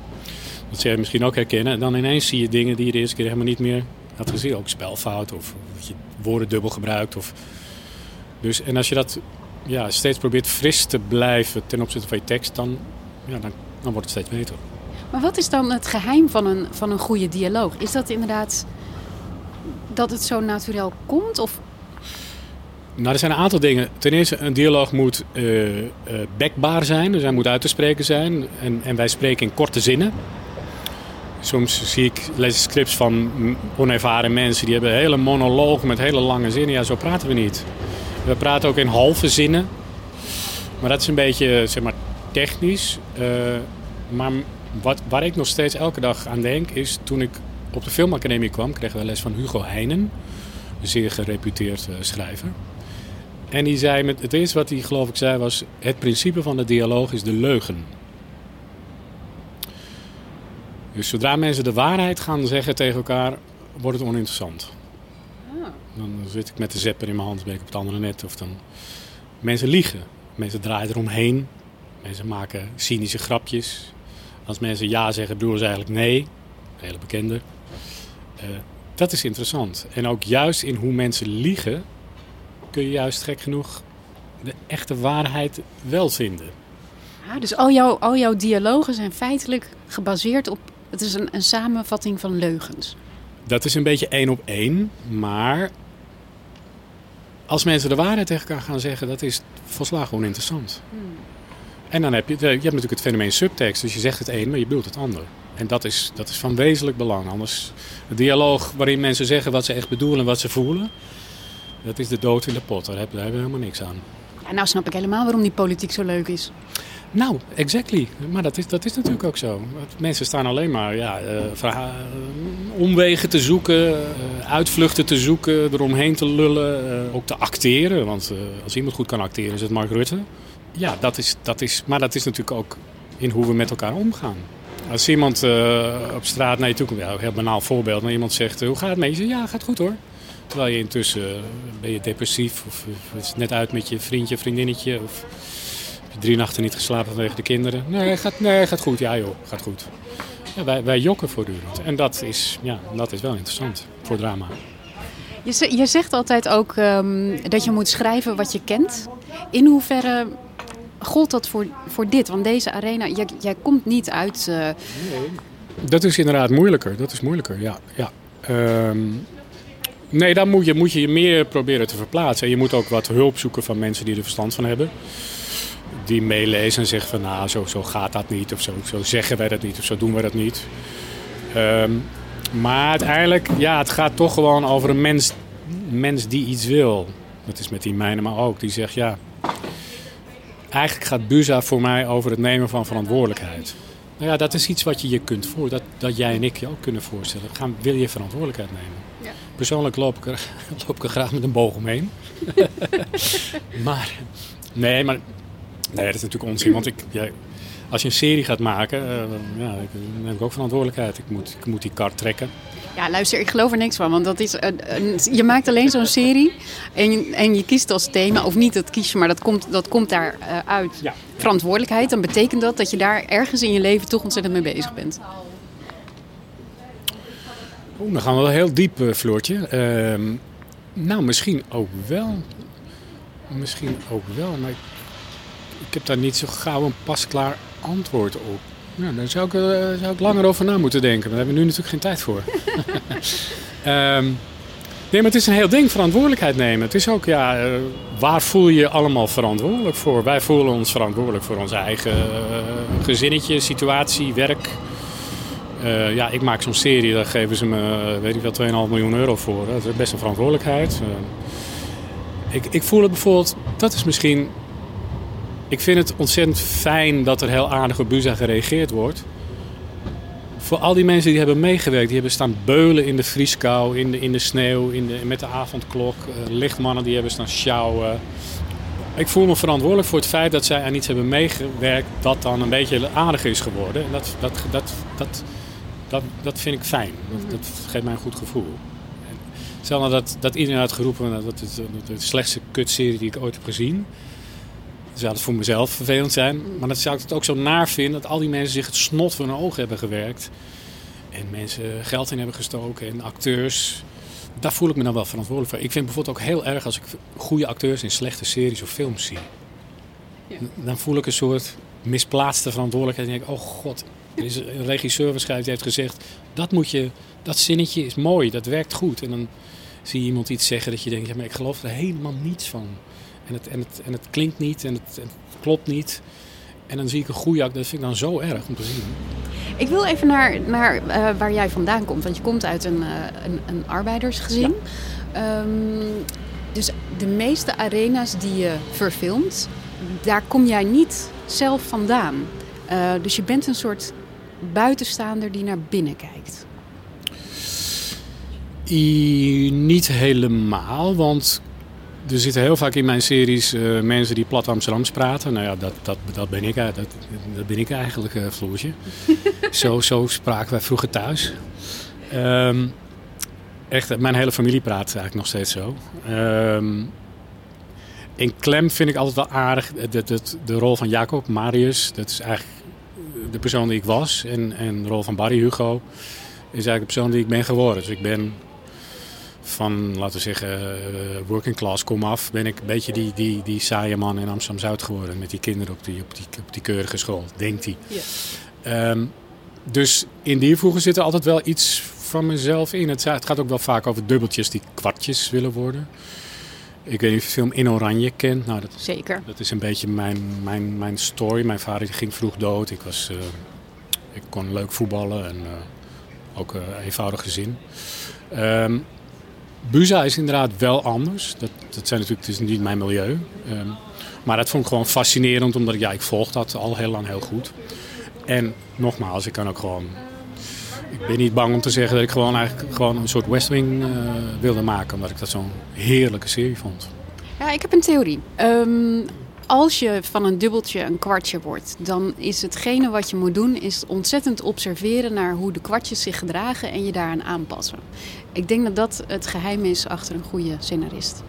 Dat zou je misschien ook herkennen. En dan ineens zie je dingen die je de eerste keer helemaal niet meer had gezien. Ook spelfout of dat je woorden dubbel gebruikt. Of... Dus, en als je dat ja, steeds probeert fris te blijven ten opzichte van je tekst, dan, ja, dan, dan wordt het steeds beter. Maar wat is dan het geheim van een, van een goede dialoog? Is dat inderdaad dat het zo natuurlijk komt? Of? Nou, er zijn een aantal dingen. Ten eerste, een dialoog moet uh, uh, bekbaar zijn, dus hij moet uit te spreken zijn. En, en wij spreken in korte zinnen. Soms zie ik, lees scripts van onervaren mensen die hebben hele monologen met hele lange zinnen. Ja, zo praten we niet. We praten ook in halve zinnen. Maar dat is een beetje, zeg maar, technisch. Maar wat, waar ik nog steeds elke dag aan denk, is toen ik op de filmacademie kwam, kregen we les van Hugo Heinen, een zeer gereputeerd uh, schrijver. En die zei, met, het eerste wat hij geloof ik zei was, het principe van de dialoog is de leugen. Dus zodra mensen de waarheid gaan zeggen tegen elkaar, wordt het oninteressant. Oh. Dan zit ik met de zepper in mijn hand, ben ik op het andere net. Of dan... Mensen liegen. Mensen draaien eromheen. Mensen maken cynische grapjes. Als mensen ja zeggen, bedoelen ze eigenlijk nee. Een hele bekende. Uh, dat is interessant. En ook juist in hoe mensen liegen, kun je juist gek genoeg de echte waarheid wel vinden. Ja, dus al jouw, al jouw dialogen zijn feitelijk gebaseerd op. Het is een, een samenvatting van leugens. Dat is een beetje één op één, maar als mensen de waarheid tegen elkaar gaan zeggen, dat is volslagen oninteressant. Hmm. En dan heb je, je hebt natuurlijk het fenomeen subtekst, dus je zegt het een, maar je bedoelt het ander. En dat is, dat is van wezenlijk belang. Anders, een dialoog waarin mensen zeggen wat ze echt bedoelen en wat ze voelen, dat is de dood in de pot. Daar hebben, daar hebben we helemaal niks aan. Ja, nou snap ik helemaal waarom die politiek zo leuk is. Nou, exactly. Maar dat is, dat is natuurlijk ook zo. Mensen staan alleen maar ja, uh, omwegen te zoeken, uh, uitvluchten te zoeken, eromheen te lullen, uh, ook te acteren. Want als iemand goed kan acteren is het Mark Rutte. Ja, dat is, dat is, maar dat is natuurlijk ook in hoe we met elkaar omgaan. Als iemand uh, op straat naar je toe komt, ja, een heel banaal voorbeeld, maar iemand zegt: Hoe gaat het met je? Ja, gaat goed hoor. Terwijl je intussen uh, ben je depressief, of het is net uit met je vriendje, vriendinnetje, of heb je drie nachten niet geslapen vanwege de kinderen. Nee, gaat, nee, gaat goed. Ja joh, gaat goed. Ja, wij, wij jokken voortdurend. En dat is, ja, dat is wel interessant voor drama. Je, je zegt altijd ook um, dat je moet schrijven wat je kent. In hoeverre gold dat voor, voor dit? Want deze arena, jij, jij komt niet uit. Nee. Dat is inderdaad moeilijker. Dat is moeilijker, ja. ja. Um, nee, daar moet je, moet je meer proberen te verplaatsen. En je moet ook wat hulp zoeken van mensen die er verstand van hebben. Die meelezen en zeggen van nou, zo, zo gaat dat niet. Of zo, zo zeggen wij dat niet. Of zo doen we dat niet. Um, maar uiteindelijk, ja, het gaat toch gewoon over een mens, mens die iets wil. Dat is met die mijnen maar ook. Die zegt ja, eigenlijk gaat Buza voor mij over het nemen van verantwoordelijkheid. Nou ja, dat is iets wat je je kunt voor, dat, dat jij en ik je ook kunnen voorstellen. Gaan, wil je verantwoordelijkheid nemen? Ja. Persoonlijk loop ik, er, loop ik er graag met een boog omheen. maar, nee, maar nee, dat is natuurlijk onzin. Want ik, ja, als je een serie gaat maken, uh, ja, dan heb ik ook verantwoordelijkheid. Ik moet, ik moet die kar trekken. Ja, luister, ik geloof er niks van. Want dat is een, je maakt alleen zo'n serie en, en je kiest als thema, of niet dat kies je, maar dat komt, dat komt daar uh, uit. Ja. Verantwoordelijkheid, dan betekent dat dat je daar ergens in je leven toch ontzettend mee bezig bent. Oeh, dan gaan we wel heel diep, uh, Floortje. Uh, nou, misschien ook wel. Misschien ook wel, maar ik, ik heb daar niet zo gauw een pasklaar antwoord op. Nou, daar zou ik, uh, zou ik langer over na moeten denken. Maar daar hebben we nu natuurlijk geen tijd voor. um, nee, maar het is een heel ding, verantwoordelijkheid nemen. Het is ook, ja, uh, waar voel je je allemaal verantwoordelijk voor? Wij voelen ons verantwoordelijk voor onze eigen uh, gezinnetje, situatie, werk. ja, ik maak zo'n serie, daar geven ze me, weet ik wel, 2,5 miljoen euro voor. Dat is best een verantwoordelijkheid. ik, ik voel het bijvoorbeeld, dat is misschien ik vind het ontzettend fijn dat er heel aardig op Buza gereageerd wordt. Voor al die mensen die hebben meegewerkt, die hebben staan beulen in de vrieskou, in de, in de sneeuw, in de, met de avondklok. Uh, lichtmannen die hebben staan sjouwen. Ik voel me verantwoordelijk voor het feit dat zij aan iets hebben meegewerkt dat dan een beetje aardiger is geworden. En dat, dat, dat, dat, dat, dat vind ik fijn. Dat, dat geeft mij een goed gevoel. Stel nou dat, dat iedereen had geroepen dat het de slechtste kutserie die ik ooit heb gezien zou het voor mezelf vervelend zijn. Maar dat zou ik het ook zo naar vinden dat al die mensen zich het snot van hun ogen hebben gewerkt. En mensen geld in hebben gestoken en acteurs. Daar voel ik me dan wel verantwoordelijk voor. Ik vind bijvoorbeeld ook heel erg als ik goede acteurs in slechte series of films zie. Ja. Dan voel ik een soort misplaatste verantwoordelijkheid. En denk ik, oh god, er is een regisseur waarschijnlijk die heeft gezegd... dat moet je, dat zinnetje is mooi, dat werkt goed. En dan zie je iemand iets zeggen dat je denkt, ja, maar ik geloof er helemaal niets van. En het, en het, en het klinkt niet en het, het klopt niet. En dan zie ik een acte. Dat vind ik dan zo erg om te zien. Ik wil even naar, naar uh, waar jij vandaan komt. Want je komt uit een, uh, een, een, arbeidersgezin. Ja. Um, dus de meeste arena's die je verfilmt, daar kom jij niet zelf vandaan. Uh, dus je bent een soort buitenstaander die naar binnen kijkt. I, niet helemaal, want er zitten heel vaak in mijn series uh, mensen die plat Amsterdams praten. Nou ja, dat, dat, dat, ben, ik, dat, dat ben ik eigenlijk, uh, Floortje. zo, zo spraken wij vroeger thuis. Um, echt, mijn hele familie praat eigenlijk nog steeds zo. Um, in Klem vind ik altijd wel aardig de, de, de, rol van Jacob, Marius. Dat is eigenlijk de persoon die ik was. En, en de rol van Barry Hugo is eigenlijk de persoon die ik ben geworden. Dus ik ben van, laten we zeggen, uh, working class kom af, ben ik een beetje die, die, die saaie man in Amsterdam-Zuid geworden. Met die kinderen op die, op die, op die keurige school, denkt hij. Ja. Um, dus in die voegen zit er altijd wel iets van mezelf in. Het, het, gaat ook wel vaak over dubbeltjes die kwartjes willen worden. Ik weet niet of je de film In Oranje kent. Nou, dat, Zeker. Dat is een beetje mijn, mijn, mijn story. Mijn vader ging vroeg dood. Ik, was, uh, ik kon leuk voetballen en uh, ook een eenvoudig gezin. Um, Buza is inderdaad wel anders. Dat, dat zijn natuurlijk, het is niet mijn milieu. Um, maar dat vond ik gewoon fascinerend, omdat ja, ik volg dat al heel lang heel goed. En nogmaals, ik kan ook gewoon... Ik ben niet bang om te zeggen dat ik gewoon eigenlijk gewoon een soort West Wing uh, wilde maken. Omdat ik dat zo'n heerlijke serie vond. Ja, ik heb een theorie. Um, als je van een dubbeltje een kwartje wordt, dan is hetgene wat je moet doen, is ontzettend observeren naar hoe de kwartjes zich gedragen en je daaraan aanpassen. Ik denk dat dat het geheim is achter een goede scenarist.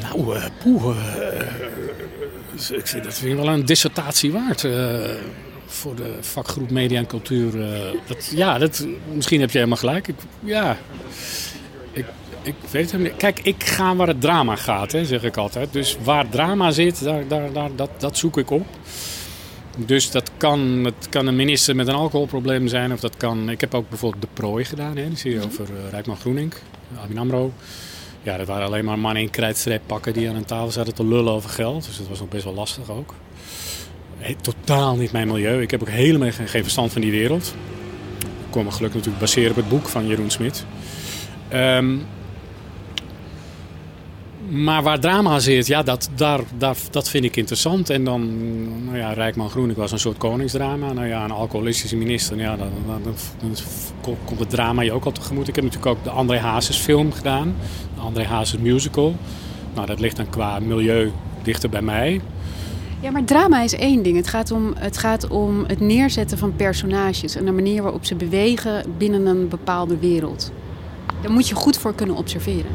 Nou, uh, poeh, uh, ik vind, dat ik wel een dissertatie waard. Voor de vakgroep Media en Cultuur. ja, dat, misschien heb je helemaal gelijk. Ik, ja, ik, ik weet het niet. Kijk, ik ga waar het drama gaat, hè, zeg ik altijd. Dus waar drama zit, daar, daar, daar, dat, dat zoek ik op. Dus dat kan, het kan een minister met een alcoholprobleem zijn. Of dat kan, ik heb ook bijvoorbeeld De Prooi gedaan. Hè, die serie over uh, Rijkman Groening, Abin AMRO. Ja, dat waren alleen maar mannen in krijtstreep pakken die aan een tafel zaten te lullen over geld. Dus dat was nog best wel lastig ook. He, totaal niet mijn milieu. Ik heb ook helemaal geen, geen verstand van die wereld. Ik kon me gelukkig natuurlijk baseren op het boek van Jeroen Smit. Um, maar waar drama zit, ja, dat, daar, daar, dat vind ik interessant. En dan, nou ja, Rijkman Groenik was een soort koningsdrama. Nou ja, een alcoholistische minister, ja, dan, komt het drama je ook al tegemoet. Ik heb natuurlijk ook de André Hazes film gedaan. De André Hazes musical. Nou, dat ligt dan qua milieu dichter bij mij. Ja, maar drama is één ding. Het gaat, om, het gaat om het neerzetten van personages en de manier waarop ze bewegen binnen een bepaalde wereld. Daar moet je goed voor kunnen observeren.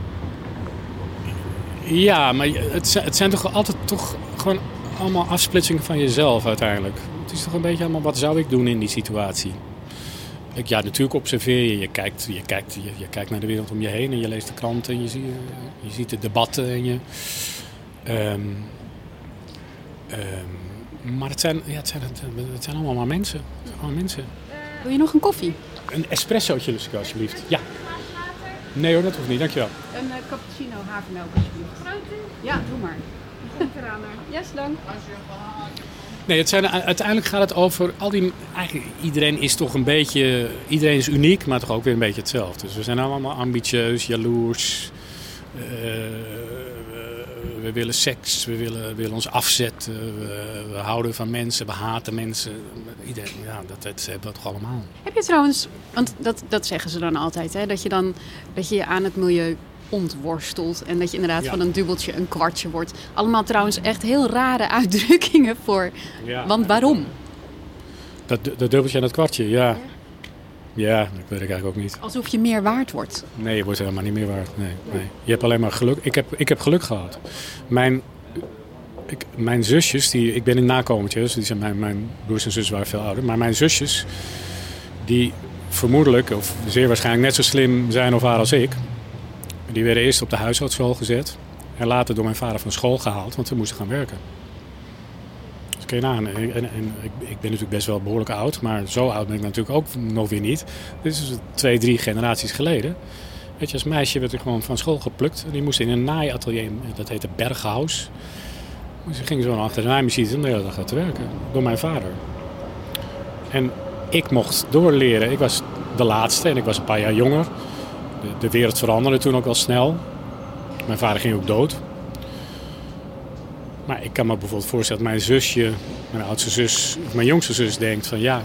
Ja, maar het, het zijn toch altijd toch gewoon allemaal afsplitsingen van jezelf uiteindelijk. Het is toch een beetje allemaal wat zou ik doen in die situatie. Ik, ja, natuurlijk observeer je. Je kijkt, je, kijkt, je, je, kijkt naar de wereld om je heen en je leest de kranten en je, zie, je ziet de debatten. En je, um, um, maar het zijn, ja, het, zijn, het zijn allemaal maar mensen. Allemaal mensen. Wil je nog een koffie? Een espressootje, Lucica, alsjeblieft. Ja. Nee hoor, dat hoeft niet. Dankjewel. Een uh, cappuccino havermelk alsjeblieft. Grote? Ja, doe maar. Komt eraan hoor. Yes, dank. Nee, het zijn, uiteindelijk gaat het over al die. Eigenlijk, iedereen is toch een beetje. Iedereen is uniek, maar toch ook weer een beetje hetzelfde. Dus we zijn allemaal ambitieus, jaloers. Uh, we willen seks, we willen, willen ons afzetten. We, we, houden van mensen, we haten mensen. Iedereen, ja, dat, dat hebben we toch allemaal. Heb je trouwens, want dat, dat zeggen ze dan altijd, hè, dat je dan dat je aan het milieu ontworstelt. En dat je inderdaad ja. van een dubbeltje een kwartje wordt. Allemaal trouwens echt heel rare uitdrukkingen voor. Ja. Want waarom? Dat, dat dubbeltje en dat kwartje, ja. ja. Ja, dat weet ik eigenlijk ook niet. Alsof je meer waard wordt. Nee, je wordt helemaal niet meer waard. Nee, nee. Je hebt alleen maar geluk. Ik heb, ik heb geluk gehad. Mijn, ik, mijn zusjes, die, ik ben een nakomertje, dus die zijn mijn, mijn broers en zussen waren veel ouder. Maar mijn zusjes, die vermoedelijk, of zeer waarschijnlijk net zo slim zijn of waren als ik, die werden eerst op de huishoudschool gezet. En later door mijn vader van school gehaald, want ze moesten gaan werken. Nagaan. En, en, en ik, ben natuurlijk best wel behoorlijk oud, maar zo oud ben ik natuurlijk ook nog weer niet. Dit is twee, drie generaties geleden. Weet als meisje werd ik gewoon van school geplukt. Die moest in een naaiatelier, dat heette Berghaus. Dus ging zo achter de naaimachine en de hele dag te werken. Door mijn vader. En ik mocht doorleren. Ik was de laatste en ik was een paar jaar jonger. De, de wereld veranderde toen ook al snel. Mijn vader ging ook dood. Maar ik kan me bijvoorbeeld voorstellen dat mijn zusje, mijn oudste zus, of mijn jongste zus denkt van ja,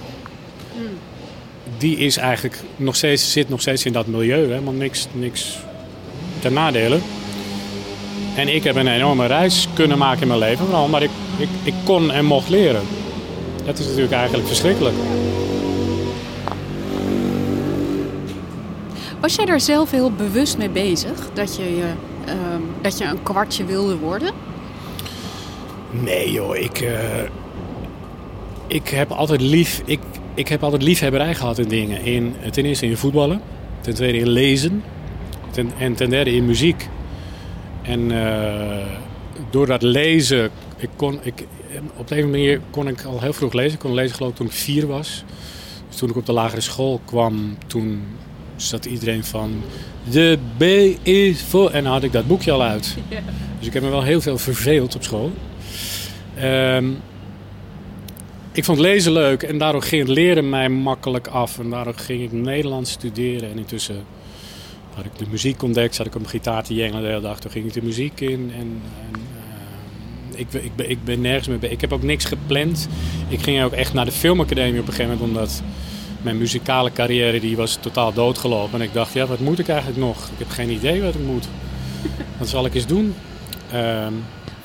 die is eigenlijk nog steeds, zit nog steeds in dat milieu, helemaal niks, niks ten nadele. En ik heb een enorme reis kunnen maken in mijn leven, vooral omdat ik, ik, ik kon en mocht leren. Dat is natuurlijk eigenlijk verschrikkelijk. Was jij daar zelf heel bewust mee bezig? Dat je, uh, dat je een kwartje wilde worden? Nee joh, ik, uh, ik heb altijd lief, ik, ik heb altijd liefhebberij gehad in dingen. In, ten eerste in voetballen, ten tweede in lezen ten, en ten derde in muziek. En uh, door dat lezen, ik kon, ik, op de een manier kon ik al heel vroeg lezen. Ik kon lezen geloof ik toen ik vier was. Dus toen ik op de lagere school kwam, toen zat iedereen van de B is voor. En dan had ik dat boekje al uit. Dus ik heb me wel heel veel verveeld op school. Um, ik vond lezen leuk en daardoor ging het leren mij makkelijk af. En daardoor ging ik Nederlands studeren. En intussen had ik de muziek ontdekt, zat ik op een gitaar te jengelen de hele dag. Toen ging ik de muziek in. En, en uh, ik, ik, ben, ik ben nergens mee bezig. Ik heb ook niks gepland. Ik ging ook echt naar de filmacademie op een gegeven moment, omdat mijn muzikale carrière die was totaal doodgelopen. En ik dacht, ja, wat moet ik eigenlijk nog? Ik heb geen idee wat ik moet. Wat zal ik eens doen? Uh,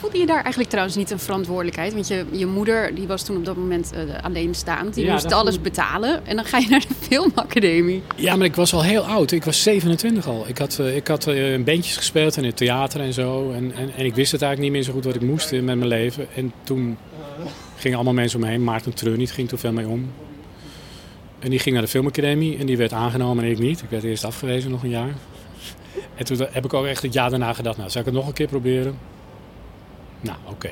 Voelde je daar eigenlijk trouwens niet een verantwoordelijkheid? Want je, je moeder die was toen op dat moment uh, alleenstaand. Die Ja, moest alles betalen. En dan ga je naar de filmacademie. Ja, maar ik was al heel oud. Ik was 27 al. Ik had, eh, ik had eh, in bandjes gespeeld in het theater en zo. En, en, en ik wist het eigenlijk niet meer zo goed wat ik moest met mijn leven. En toen gingen allemaal mensen om me heen. Maarten Treuniet ging toen veel mee om. En die ging naar de filmacademie en die werd aangenomen en ik niet. Ik werd eerst afgewezen nog een jaar. En toen heb ik ook echt het jaar daarna gedacht, nou, zou ik het nog een keer proberen? Nou, oké.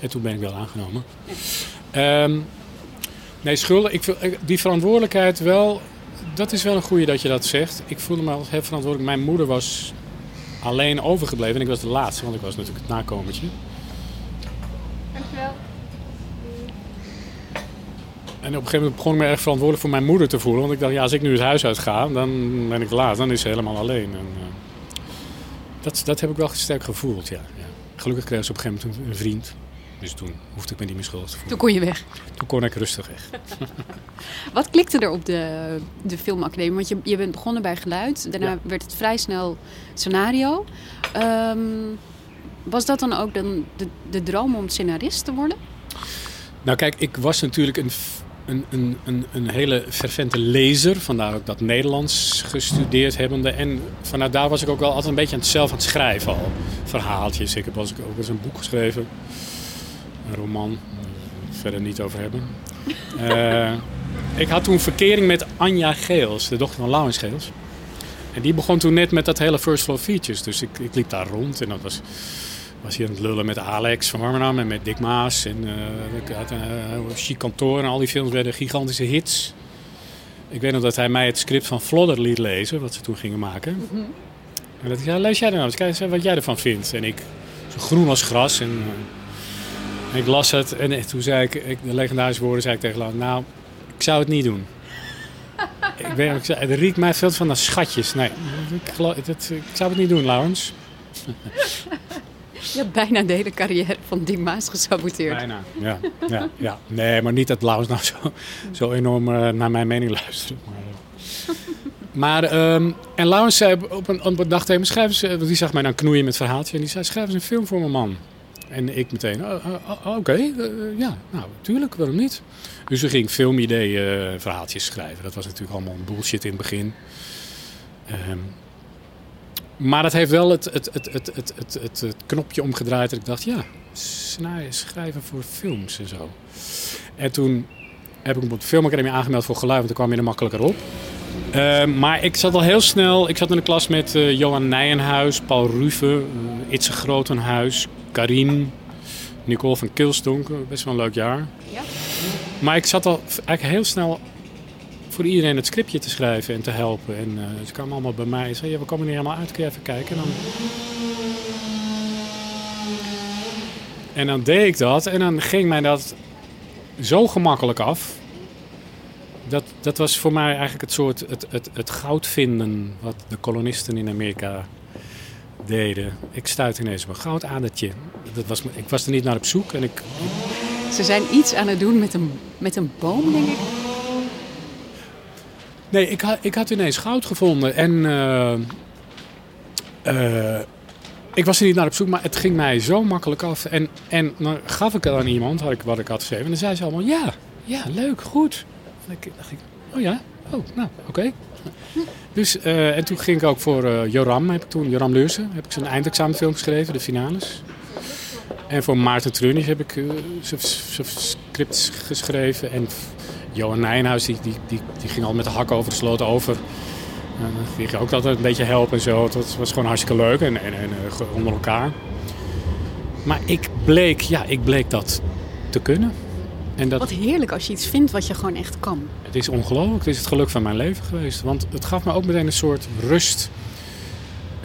En toen ben ik wel aangenomen. Ehm, nee, schulden, ik, ik- die verantwoordelijkheid wel, dat is wel een goeie dat je dat zegt. Ik voelde me als heel verantwoordelijk. Mijn moeder was alleen overgebleven en ik was de laatste, want ik was natuurlijk het nakomertje. Dankjewel. En op een gegeven moment begon ik me erg verantwoordelijk voor mijn moeder te voelen. Want ik dacht, ja, als ik nu het huis uit ga, dan ben ik laat. Dan is ze helemaal alleen. En, eh, dat, dat heb ik wel sterk gevoeld, ja. Gelukkig kreeg ze op een gegeven moment een vriend. Dus toen hoefde ik me niet meer schuldig te voelen. Toen kon je weg. Toen kon ik rustig weg. Wat klikte er op de, de filmacademie? Want je, je bent begonnen bij geluid. Daarna Ja. werd het vrij snel scenario. Ehm, was dat dan ook dan de, de droom om scenarist te worden? Nou kijk, ik was natuurlijk een, een, een, een, een hele fervente lezer. Vandaar ook dat Nederlands gestudeerd hebbende. En vanuit daar was ik ook wel altijd een beetje aan het zelf aan het schrijven al. Verhaaltjes. Ik heb als ik ook eens een boek geschreven. Een roman. Daar verder niet over hebben. Eh, ik had toen verkering met Anja Geels, de dochter van Laurens Geels. En die begon toen net met dat hele First Floor Features. Dus ik, ik liep daar rond en dat was was hier aan het lullen met Alex van Warmerdam en met Dick Maas. En eh ik had een uh, chic kantoor en al die films werden gigantische hits. Ik weet nog dat hij mij het script van Flodder liet lezen, wat ze toen gingen maken. En dat ik zei, lees jij dan nou eens, kijk eens wat jij ervan vindt. En ik, zo groen als gras. En, eh, en ik las het en eh, toen zei ik, ik, de legendarische woorden zei ik tegen Laurens, nou, ik zou het niet doen. ik, weet, zei, het riekt mij veel van de schatjes. Nee, ik, geloof- ik zou het niet doen, Laurens. Je hebt bijna de hele carrière van Dick Maas gesaboteerd. Bijna. Ja, ja, ja. Nee, maar niet dat Laurens nou zo, zo enorm eh, naar mijn mening luistert. Maar, eh. ehm, en Laurens zei op een, op een dag tegen me, eh, want die zag mij dan knoeien met verhaaltje. En die zei, schrijf eens een film voor mijn man. En ik meteen, oh, oh, oh, oké, eh, ja, nou, tuurlijk, waarom niet? Dus we ging filmideeën, eh, verhaaltjes schrijven. Dat was natuurlijk allemaal bullshit in het begin. Ehm, maar dat heeft wel het, het, het, het, het, het, het, het knopje omgedraaid. Dat ik dacht, ja, schrijven voor films en zo. En toen heb ik me op de filmacademie aangemeld voor geluid, want toen kwam je er makkelijker op. Eh, maar ik zat al heel snel, ik zat in de klas met eh, Johan Nijenhuis, Paul Ruve, uh, Itze Grotenhuis, Karim, Nicole van Kilstonk. Best wel een leuk jaar. Ja. Maar ik zat al eigenlijk heel snel voor iedereen het scriptje te schrijven en te helpen. En ze kwamen allemaal bij mij en zeiden, ja, we komen er niet helemaal uit, kun je even kijken? En dan... en dan deed ik dat en dan ging mij dat zo gemakkelijk af. Dat, dat was voor mij eigenlijk het soort het, het, het goud vinden wat de kolonisten in Amerika deden. Ik stuitte ineens op een goudadertje. Dat was, ik was er niet naar op zoek en ik, Ze zijn iets aan het doen met een, met een boom, denk ik. Nee, ik ik had ineens goud gevonden. En uh, uh, ik was er niet naar op zoek, maar het ging mij zo makkelijk af. En, en dan gaf ik het aan iemand had ik, wat ik had geschreven. En dan zei ze allemaal, ja, ja, leuk, goed. En ik dacht ik, oh ja, oh, nou, oké. Dus, uh, en toen ging ik ook voor Joram, heb ik toen, Joram Leursen, heb ik zijn eindexamenfilm geschreven, de finales. En voor Maarten Treunig heb ik zijn script geschreven. En Johan Nijenhuis, die, die, die, die ging al met de hakken over de sloot over. En die ging ook altijd een beetje helpen en zo. Dat was gewoon hartstikke leuk en, en, en uh, onder elkaar. Maar ik bleek, ja, ik bleek dat te kunnen. En dat, wat heerlijk als je iets vindt wat je gewoon echt kan. Het is ongelooflijk. Het is het geluk van mijn leven geweest. Want het gaf me ook meteen een soort rust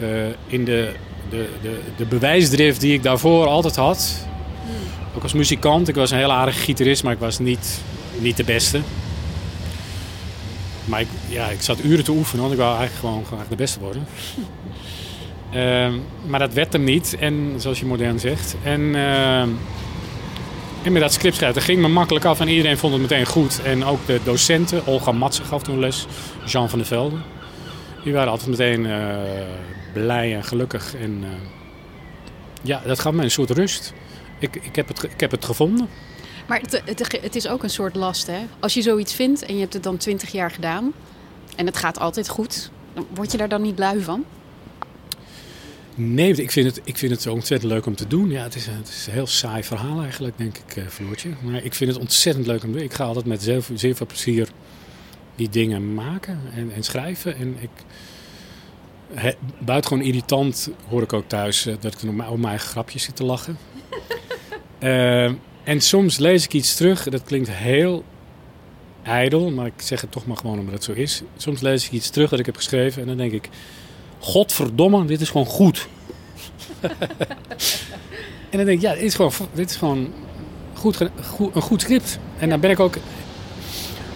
uh, in de, de, de, de bewijsdrift die ik daarvoor altijd had. Hmm. Ook als muzikant. Ik was een heel aardige gitarist, maar ik was niet niet de beste. Maar ik, ja, ik zat uren te oefenen, want ik wou eigenlijk gewoon graag de beste worden. uh, maar dat werd hem niet, en, zoals je modern zegt. En, uh, en met dat script schrijven, ging me makkelijk af en iedereen vond het meteen goed. En ook de docenten, Olga Matsen gaf toen les, Jean van der Velde. Die waren altijd meteen uh, blij en gelukkig. En, ja, dat gaf me een soort rust. Ik, ik, heb, het, ik heb het gevonden. Maar het, het, is ook een soort last, hè? Als je zoiets vindt en je hebt het dan twintig jaar gedaan... en het gaat altijd goed, word je daar dan niet lui van? Nee, ik vind, het, ik vind het zo ontzettend leuk om te doen. Ja, het is, een, het is een heel saai verhaal eigenlijk, denk ik, uh, Floortje. Maar ik vind het ontzettend leuk om te doen. Ik ga altijd met zeer, zeer veel plezier die dingen maken en, en schrijven. En ik, he, buitengewoon irritant hoor ik ook thuis uh, dat ik op mijn eigen grapjes zit te lachen. uh, en soms lees ik iets terug, dat klinkt heel ijdel, maar ik zeg het toch maar gewoon omdat het zo is. Soms lees ik iets terug dat ik heb geschreven en dan denk ik... Godverdomme, dit is gewoon goed. en dan denk ik, ja, dit is gewoon, dit is gewoon goed, goed, een goed script. En dan ben ik ook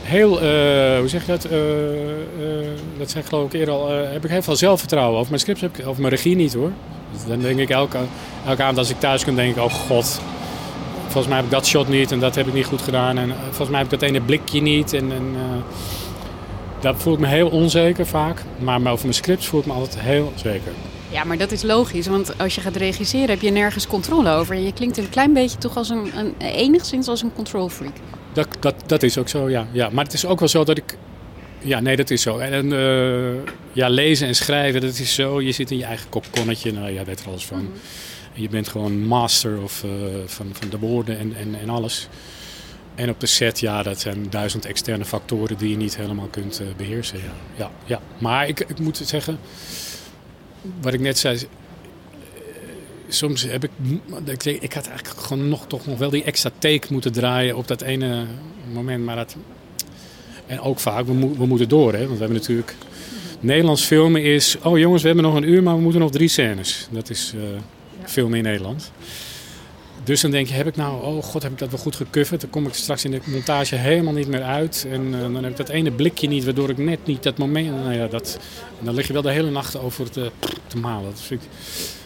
heel, uh, hoe zeg je dat? Uh, uh, dat zei ik geloof ik eerder al. heb ik heel veel zelfvertrouwen over mijn script, heb ik, over mijn regie niet hoor. Dus dan denk ik elke, elke avond als ik thuis kom, denk ik, oh god. Volgens mij heb ik dat shot niet en dat heb ik niet goed gedaan. En volgens mij heb ik dat ene blikje niet. En, en dat voel ik me heel onzeker vaak. Maar over mijn scripts voel ik me altijd heel zeker. Ja, maar dat is logisch. Want als je gaat regisseren heb je nergens controle over. Je klinkt een klein beetje toch als een, een enigszins als een control freak. Dat, dat, dat is ook zo, ja. ja. Maar het is ook wel zo dat ik... Ja, nee, dat is zo. En uh, ja, lezen en schrijven, dat is zo. Je zit in je eigen kopkonnetje. Nou, jij weet er alles van. Mm -hmm. Je bent gewoon master of, uh, van, van de woorden en, en, en alles. En op de set, ja, dat zijn duizend externe factoren die je niet helemaal kunt uh, beheersen. Ja. Ja. Maar ik, ik moet zeggen, wat ik net zei, soms heb ik, ik, ik had eigenlijk gewoon nog, toch nog wel die extra take moeten draaien op dat ene moment. Maar dat, en ook vaak, we, we moeten door, hè, want we hebben natuurlijk... Nederlands filmen is, oh jongens, we hebben nog een uur, maar we moeten nog drie scènes. Dat is ja. filmen in Nederland. Dus dan denk je, heb ik nou, oh god, heb ik dat wel goed gecoverd? Dan kom ik straks in de montage helemaal niet meer uit. En uh, dan heb ik dat ene blikje niet, waardoor ik net niet dat moment... Nou ja, dat, dan lig je wel de hele nacht over te, te malen. Ik,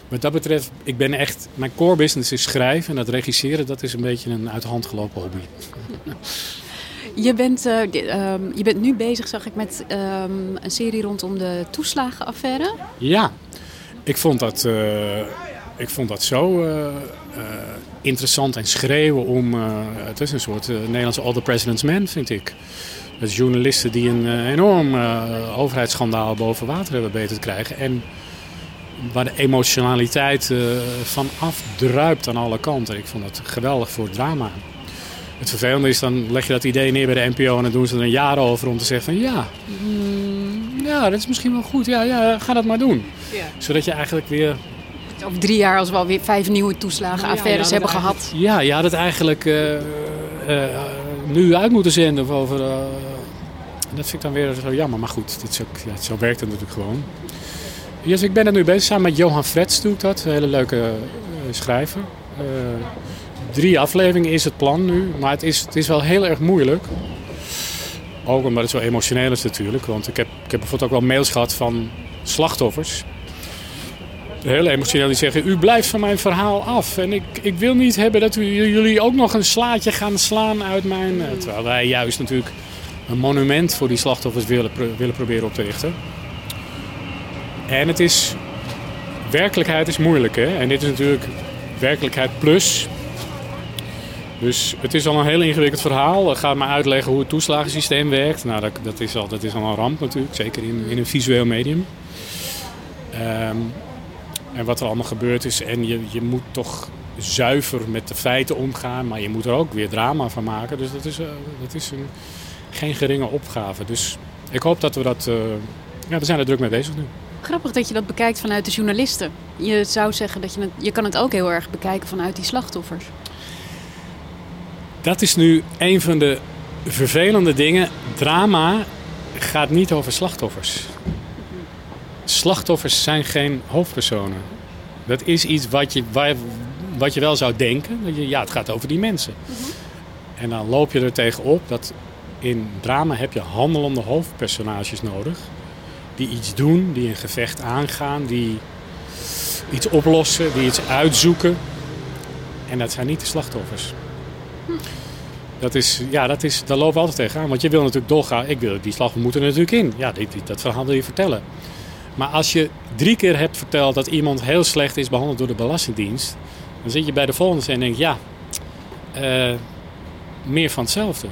wat dat betreft, ik ben echt... Mijn core business is schrijven en dat regisseren, dat is een beetje een uit de hand gelopen hobby. Je bent, uh, um, je bent nu bezig, zag ik, met um, een serie rondom de toeslagenaffaire. Ja, ik vond dat, uh, ik vond dat zo uh, interessant en schreeuwen om... het is een soort Nederlandse All the President's Man, vind ik. Met journalisten die een enorm overheidsschandaal boven water hebben beter te krijgen. En waar de emotionaliteit van afdruipt aan alle kanten. Ik vond dat geweldig voor het drama. Het vervelende is, dan leg je dat idee neer bij de NPO en dan doen ze er een jaar over om te zeggen van ja, mm, ja, dat is misschien wel goed. Ja, ja, ga dat maar doen. Ja. Zodat je eigenlijk weer... Over drie jaar als we alweer vijf nieuwe toeslagenaffaires ja, hebben gehad. Ja, je had het eigenlijk uh, uh, nu uit moeten zenden. Of over, uh, dat vind ik dan weer zo jammer. Maar goed, dit is ook, ja, zo werkt het natuurlijk gewoon. Yes, ik ben er nu bezig. Samen met Johan Frets doe ik dat. Een hele leuke schrijver drie afleveringen is het plan nu. Maar het is, het is wel heel erg moeilijk. Ook omdat het zo emotioneel is natuurlijk. Want ik heb, ik heb bijvoorbeeld ook wel mails gehad van slachtoffers. Heel emotioneel die zeggen, u blijft van mijn verhaal af. En ik, ik wil niet hebben dat u, jullie ook nog een slaatje gaan slaan uit mijn... Terwijl wij juist natuurlijk een monument voor die slachtoffers willen, willen proberen op te richten. En het is... Werkelijkheid is moeilijk, hè. En dit is natuurlijk werkelijkheid plus. Dus het is al een heel ingewikkeld verhaal. Ga maar uitleggen hoe het toeslagensysteem werkt. Nou, dat, dat, is, al, dat is al een ramp natuurlijk, zeker in, in een visueel medium. Um, en wat er allemaal gebeurd is. En je, je moet toch zuiver met de feiten omgaan, maar je moet er ook weer drama van maken. Dus dat is, uh, dat is een, geen geringe opgave. Dus ik hoop dat we dat. Uh, ja, we zijn er druk mee bezig nu. Grappig dat je dat bekijkt vanuit de journalisten. Je zou zeggen dat je het, je kan het ook heel erg bekijken vanuit die slachtoffers. Dat is nu een van de vervelende dingen. Drama gaat niet over slachtoffers. Slachtoffers zijn geen hoofdpersonen. Dat is iets wat je, wat je wel zou denken. Dat je, ja, het gaat over die mensen. En dan loop je er tegenop dat in drama heb je handelende hoofdpersonages nodig. Die iets doen, die een gevecht aangaan, die iets oplossen, die iets uitzoeken. En dat zijn niet de slachtoffers. Dat is, ja, dat is, daar lopen we altijd tegenaan. Want je wil natuurlijk doorgaan. Ik wil die slag, moeten er natuurlijk in. Ja, dat verhaal wil je vertellen. Maar als je drie keer hebt verteld dat iemand heel slecht is behandeld door de Belastingdienst, dan zit je bij de volgende en denk je, ja, eh, meer van hetzelfde.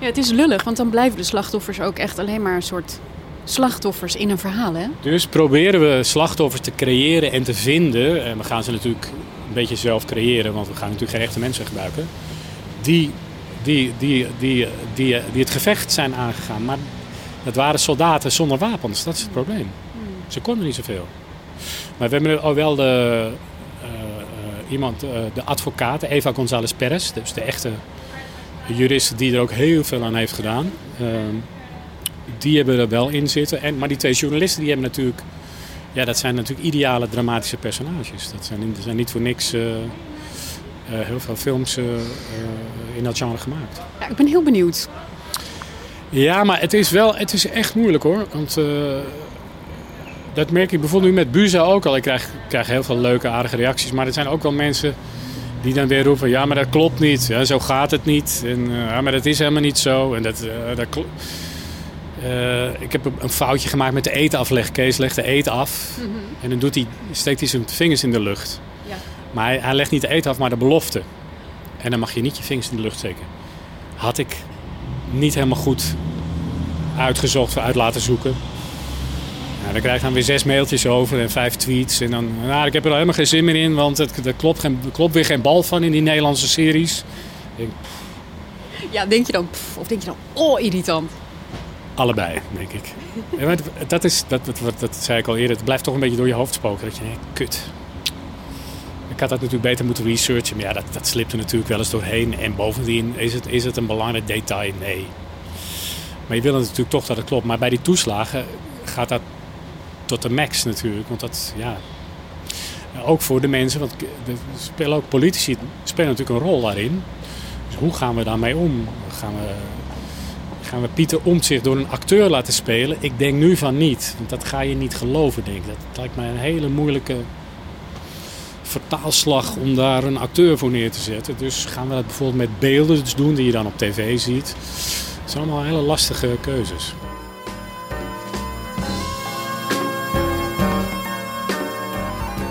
Ja, het is lullig, want dan blijven de slachtoffers ook echt alleen maar een soort slachtoffers in een verhaal, hè? Dus proberen we slachtoffers te creëren en te vinden. En we gaan ze natuurlijk een beetje zelf creëren, want we gaan natuurlijk geen echte mensen gebruiken. Die, die, die, die, die, die het gevecht zijn aangegaan. Maar dat waren soldaten zonder wapens, dat is het probleem. Ze konden niet zoveel. Maar we hebben al wel de, uh, uh, iemand, uh, de advocaat, Eva González Perez, dus de echte jurist die er ook heel veel aan heeft gedaan. Ehm, die hebben er wel in zitten. En, maar die twee journalisten die hebben natuurlijk, ja, dat zijn natuurlijk ideale dramatische personages. Dat zijn, er zijn niet voor niks heel veel films in dat genre gemaakt. Ja, ik ben heel benieuwd. Ja, maar het is wel, het is echt moeilijk hoor. Want dat merk ik bijvoorbeeld nu met Buza ook al. Ik krijg, krijg heel veel leuke, aardige reacties. Maar er zijn ook wel mensen die dan weer roepen... ja, maar dat klopt niet. Ja, zo gaat het niet. En, uh, ja, maar dat is helemaal niet zo. En dat, uh, dat uh, ik heb een foutje gemaakt met de etenafleg. Kees legt de eten af. Mm -hmm. En dan doet hij, steekt hij zijn vingers in de lucht. Ja. Maar hij, hij legt niet de eten af, maar de belofte. En dan mag je niet je vingers in de lucht steken. Had ik niet helemaal goed uitgezocht, uit laten zoeken. Nou, dan krijg je dan weer zes mailtjes over en vijf tweets. En dan, nou, ik heb er helemaal geen zin meer in, want het, er, klopt geen, er klopt weer geen bal van in die Nederlandse series. Denk, ja, denk je dan, pff, of denk je dan, oh, irritant? Allebei, denk ik. ja, dat, is, dat, dat, dat, dat, zei ik al eerder, het blijft toch een beetje door je hoofd spoken. Dat je denkt, kut. Ik had dat natuurlijk beter moeten researchen, maar ja, dat, dat slipt er natuurlijk wel eens doorheen. En bovendien, is het, is het een belangrijk detail? Nee. Maar je wil natuurlijk toch dat het klopt. Maar bij die toeslagen gaat dat tot de max natuurlijk. Want dat, ja, ook voor de mensen, want spelen ook politici spelen natuurlijk een rol daarin. Dus hoe gaan we daarmee om? Gaan we, gaan we Pieter Omtzigt door een acteur laten spelen? Ik denk nu van niet, want dat ga je niet geloven, denk ik. Dat lijkt mij een hele moeilijke vertaalslag om daar een acteur voor neer te zetten. Dus gaan we dat bijvoorbeeld met beelden dus doen die je dan op tv ziet. Het zijn allemaal hele lastige keuzes.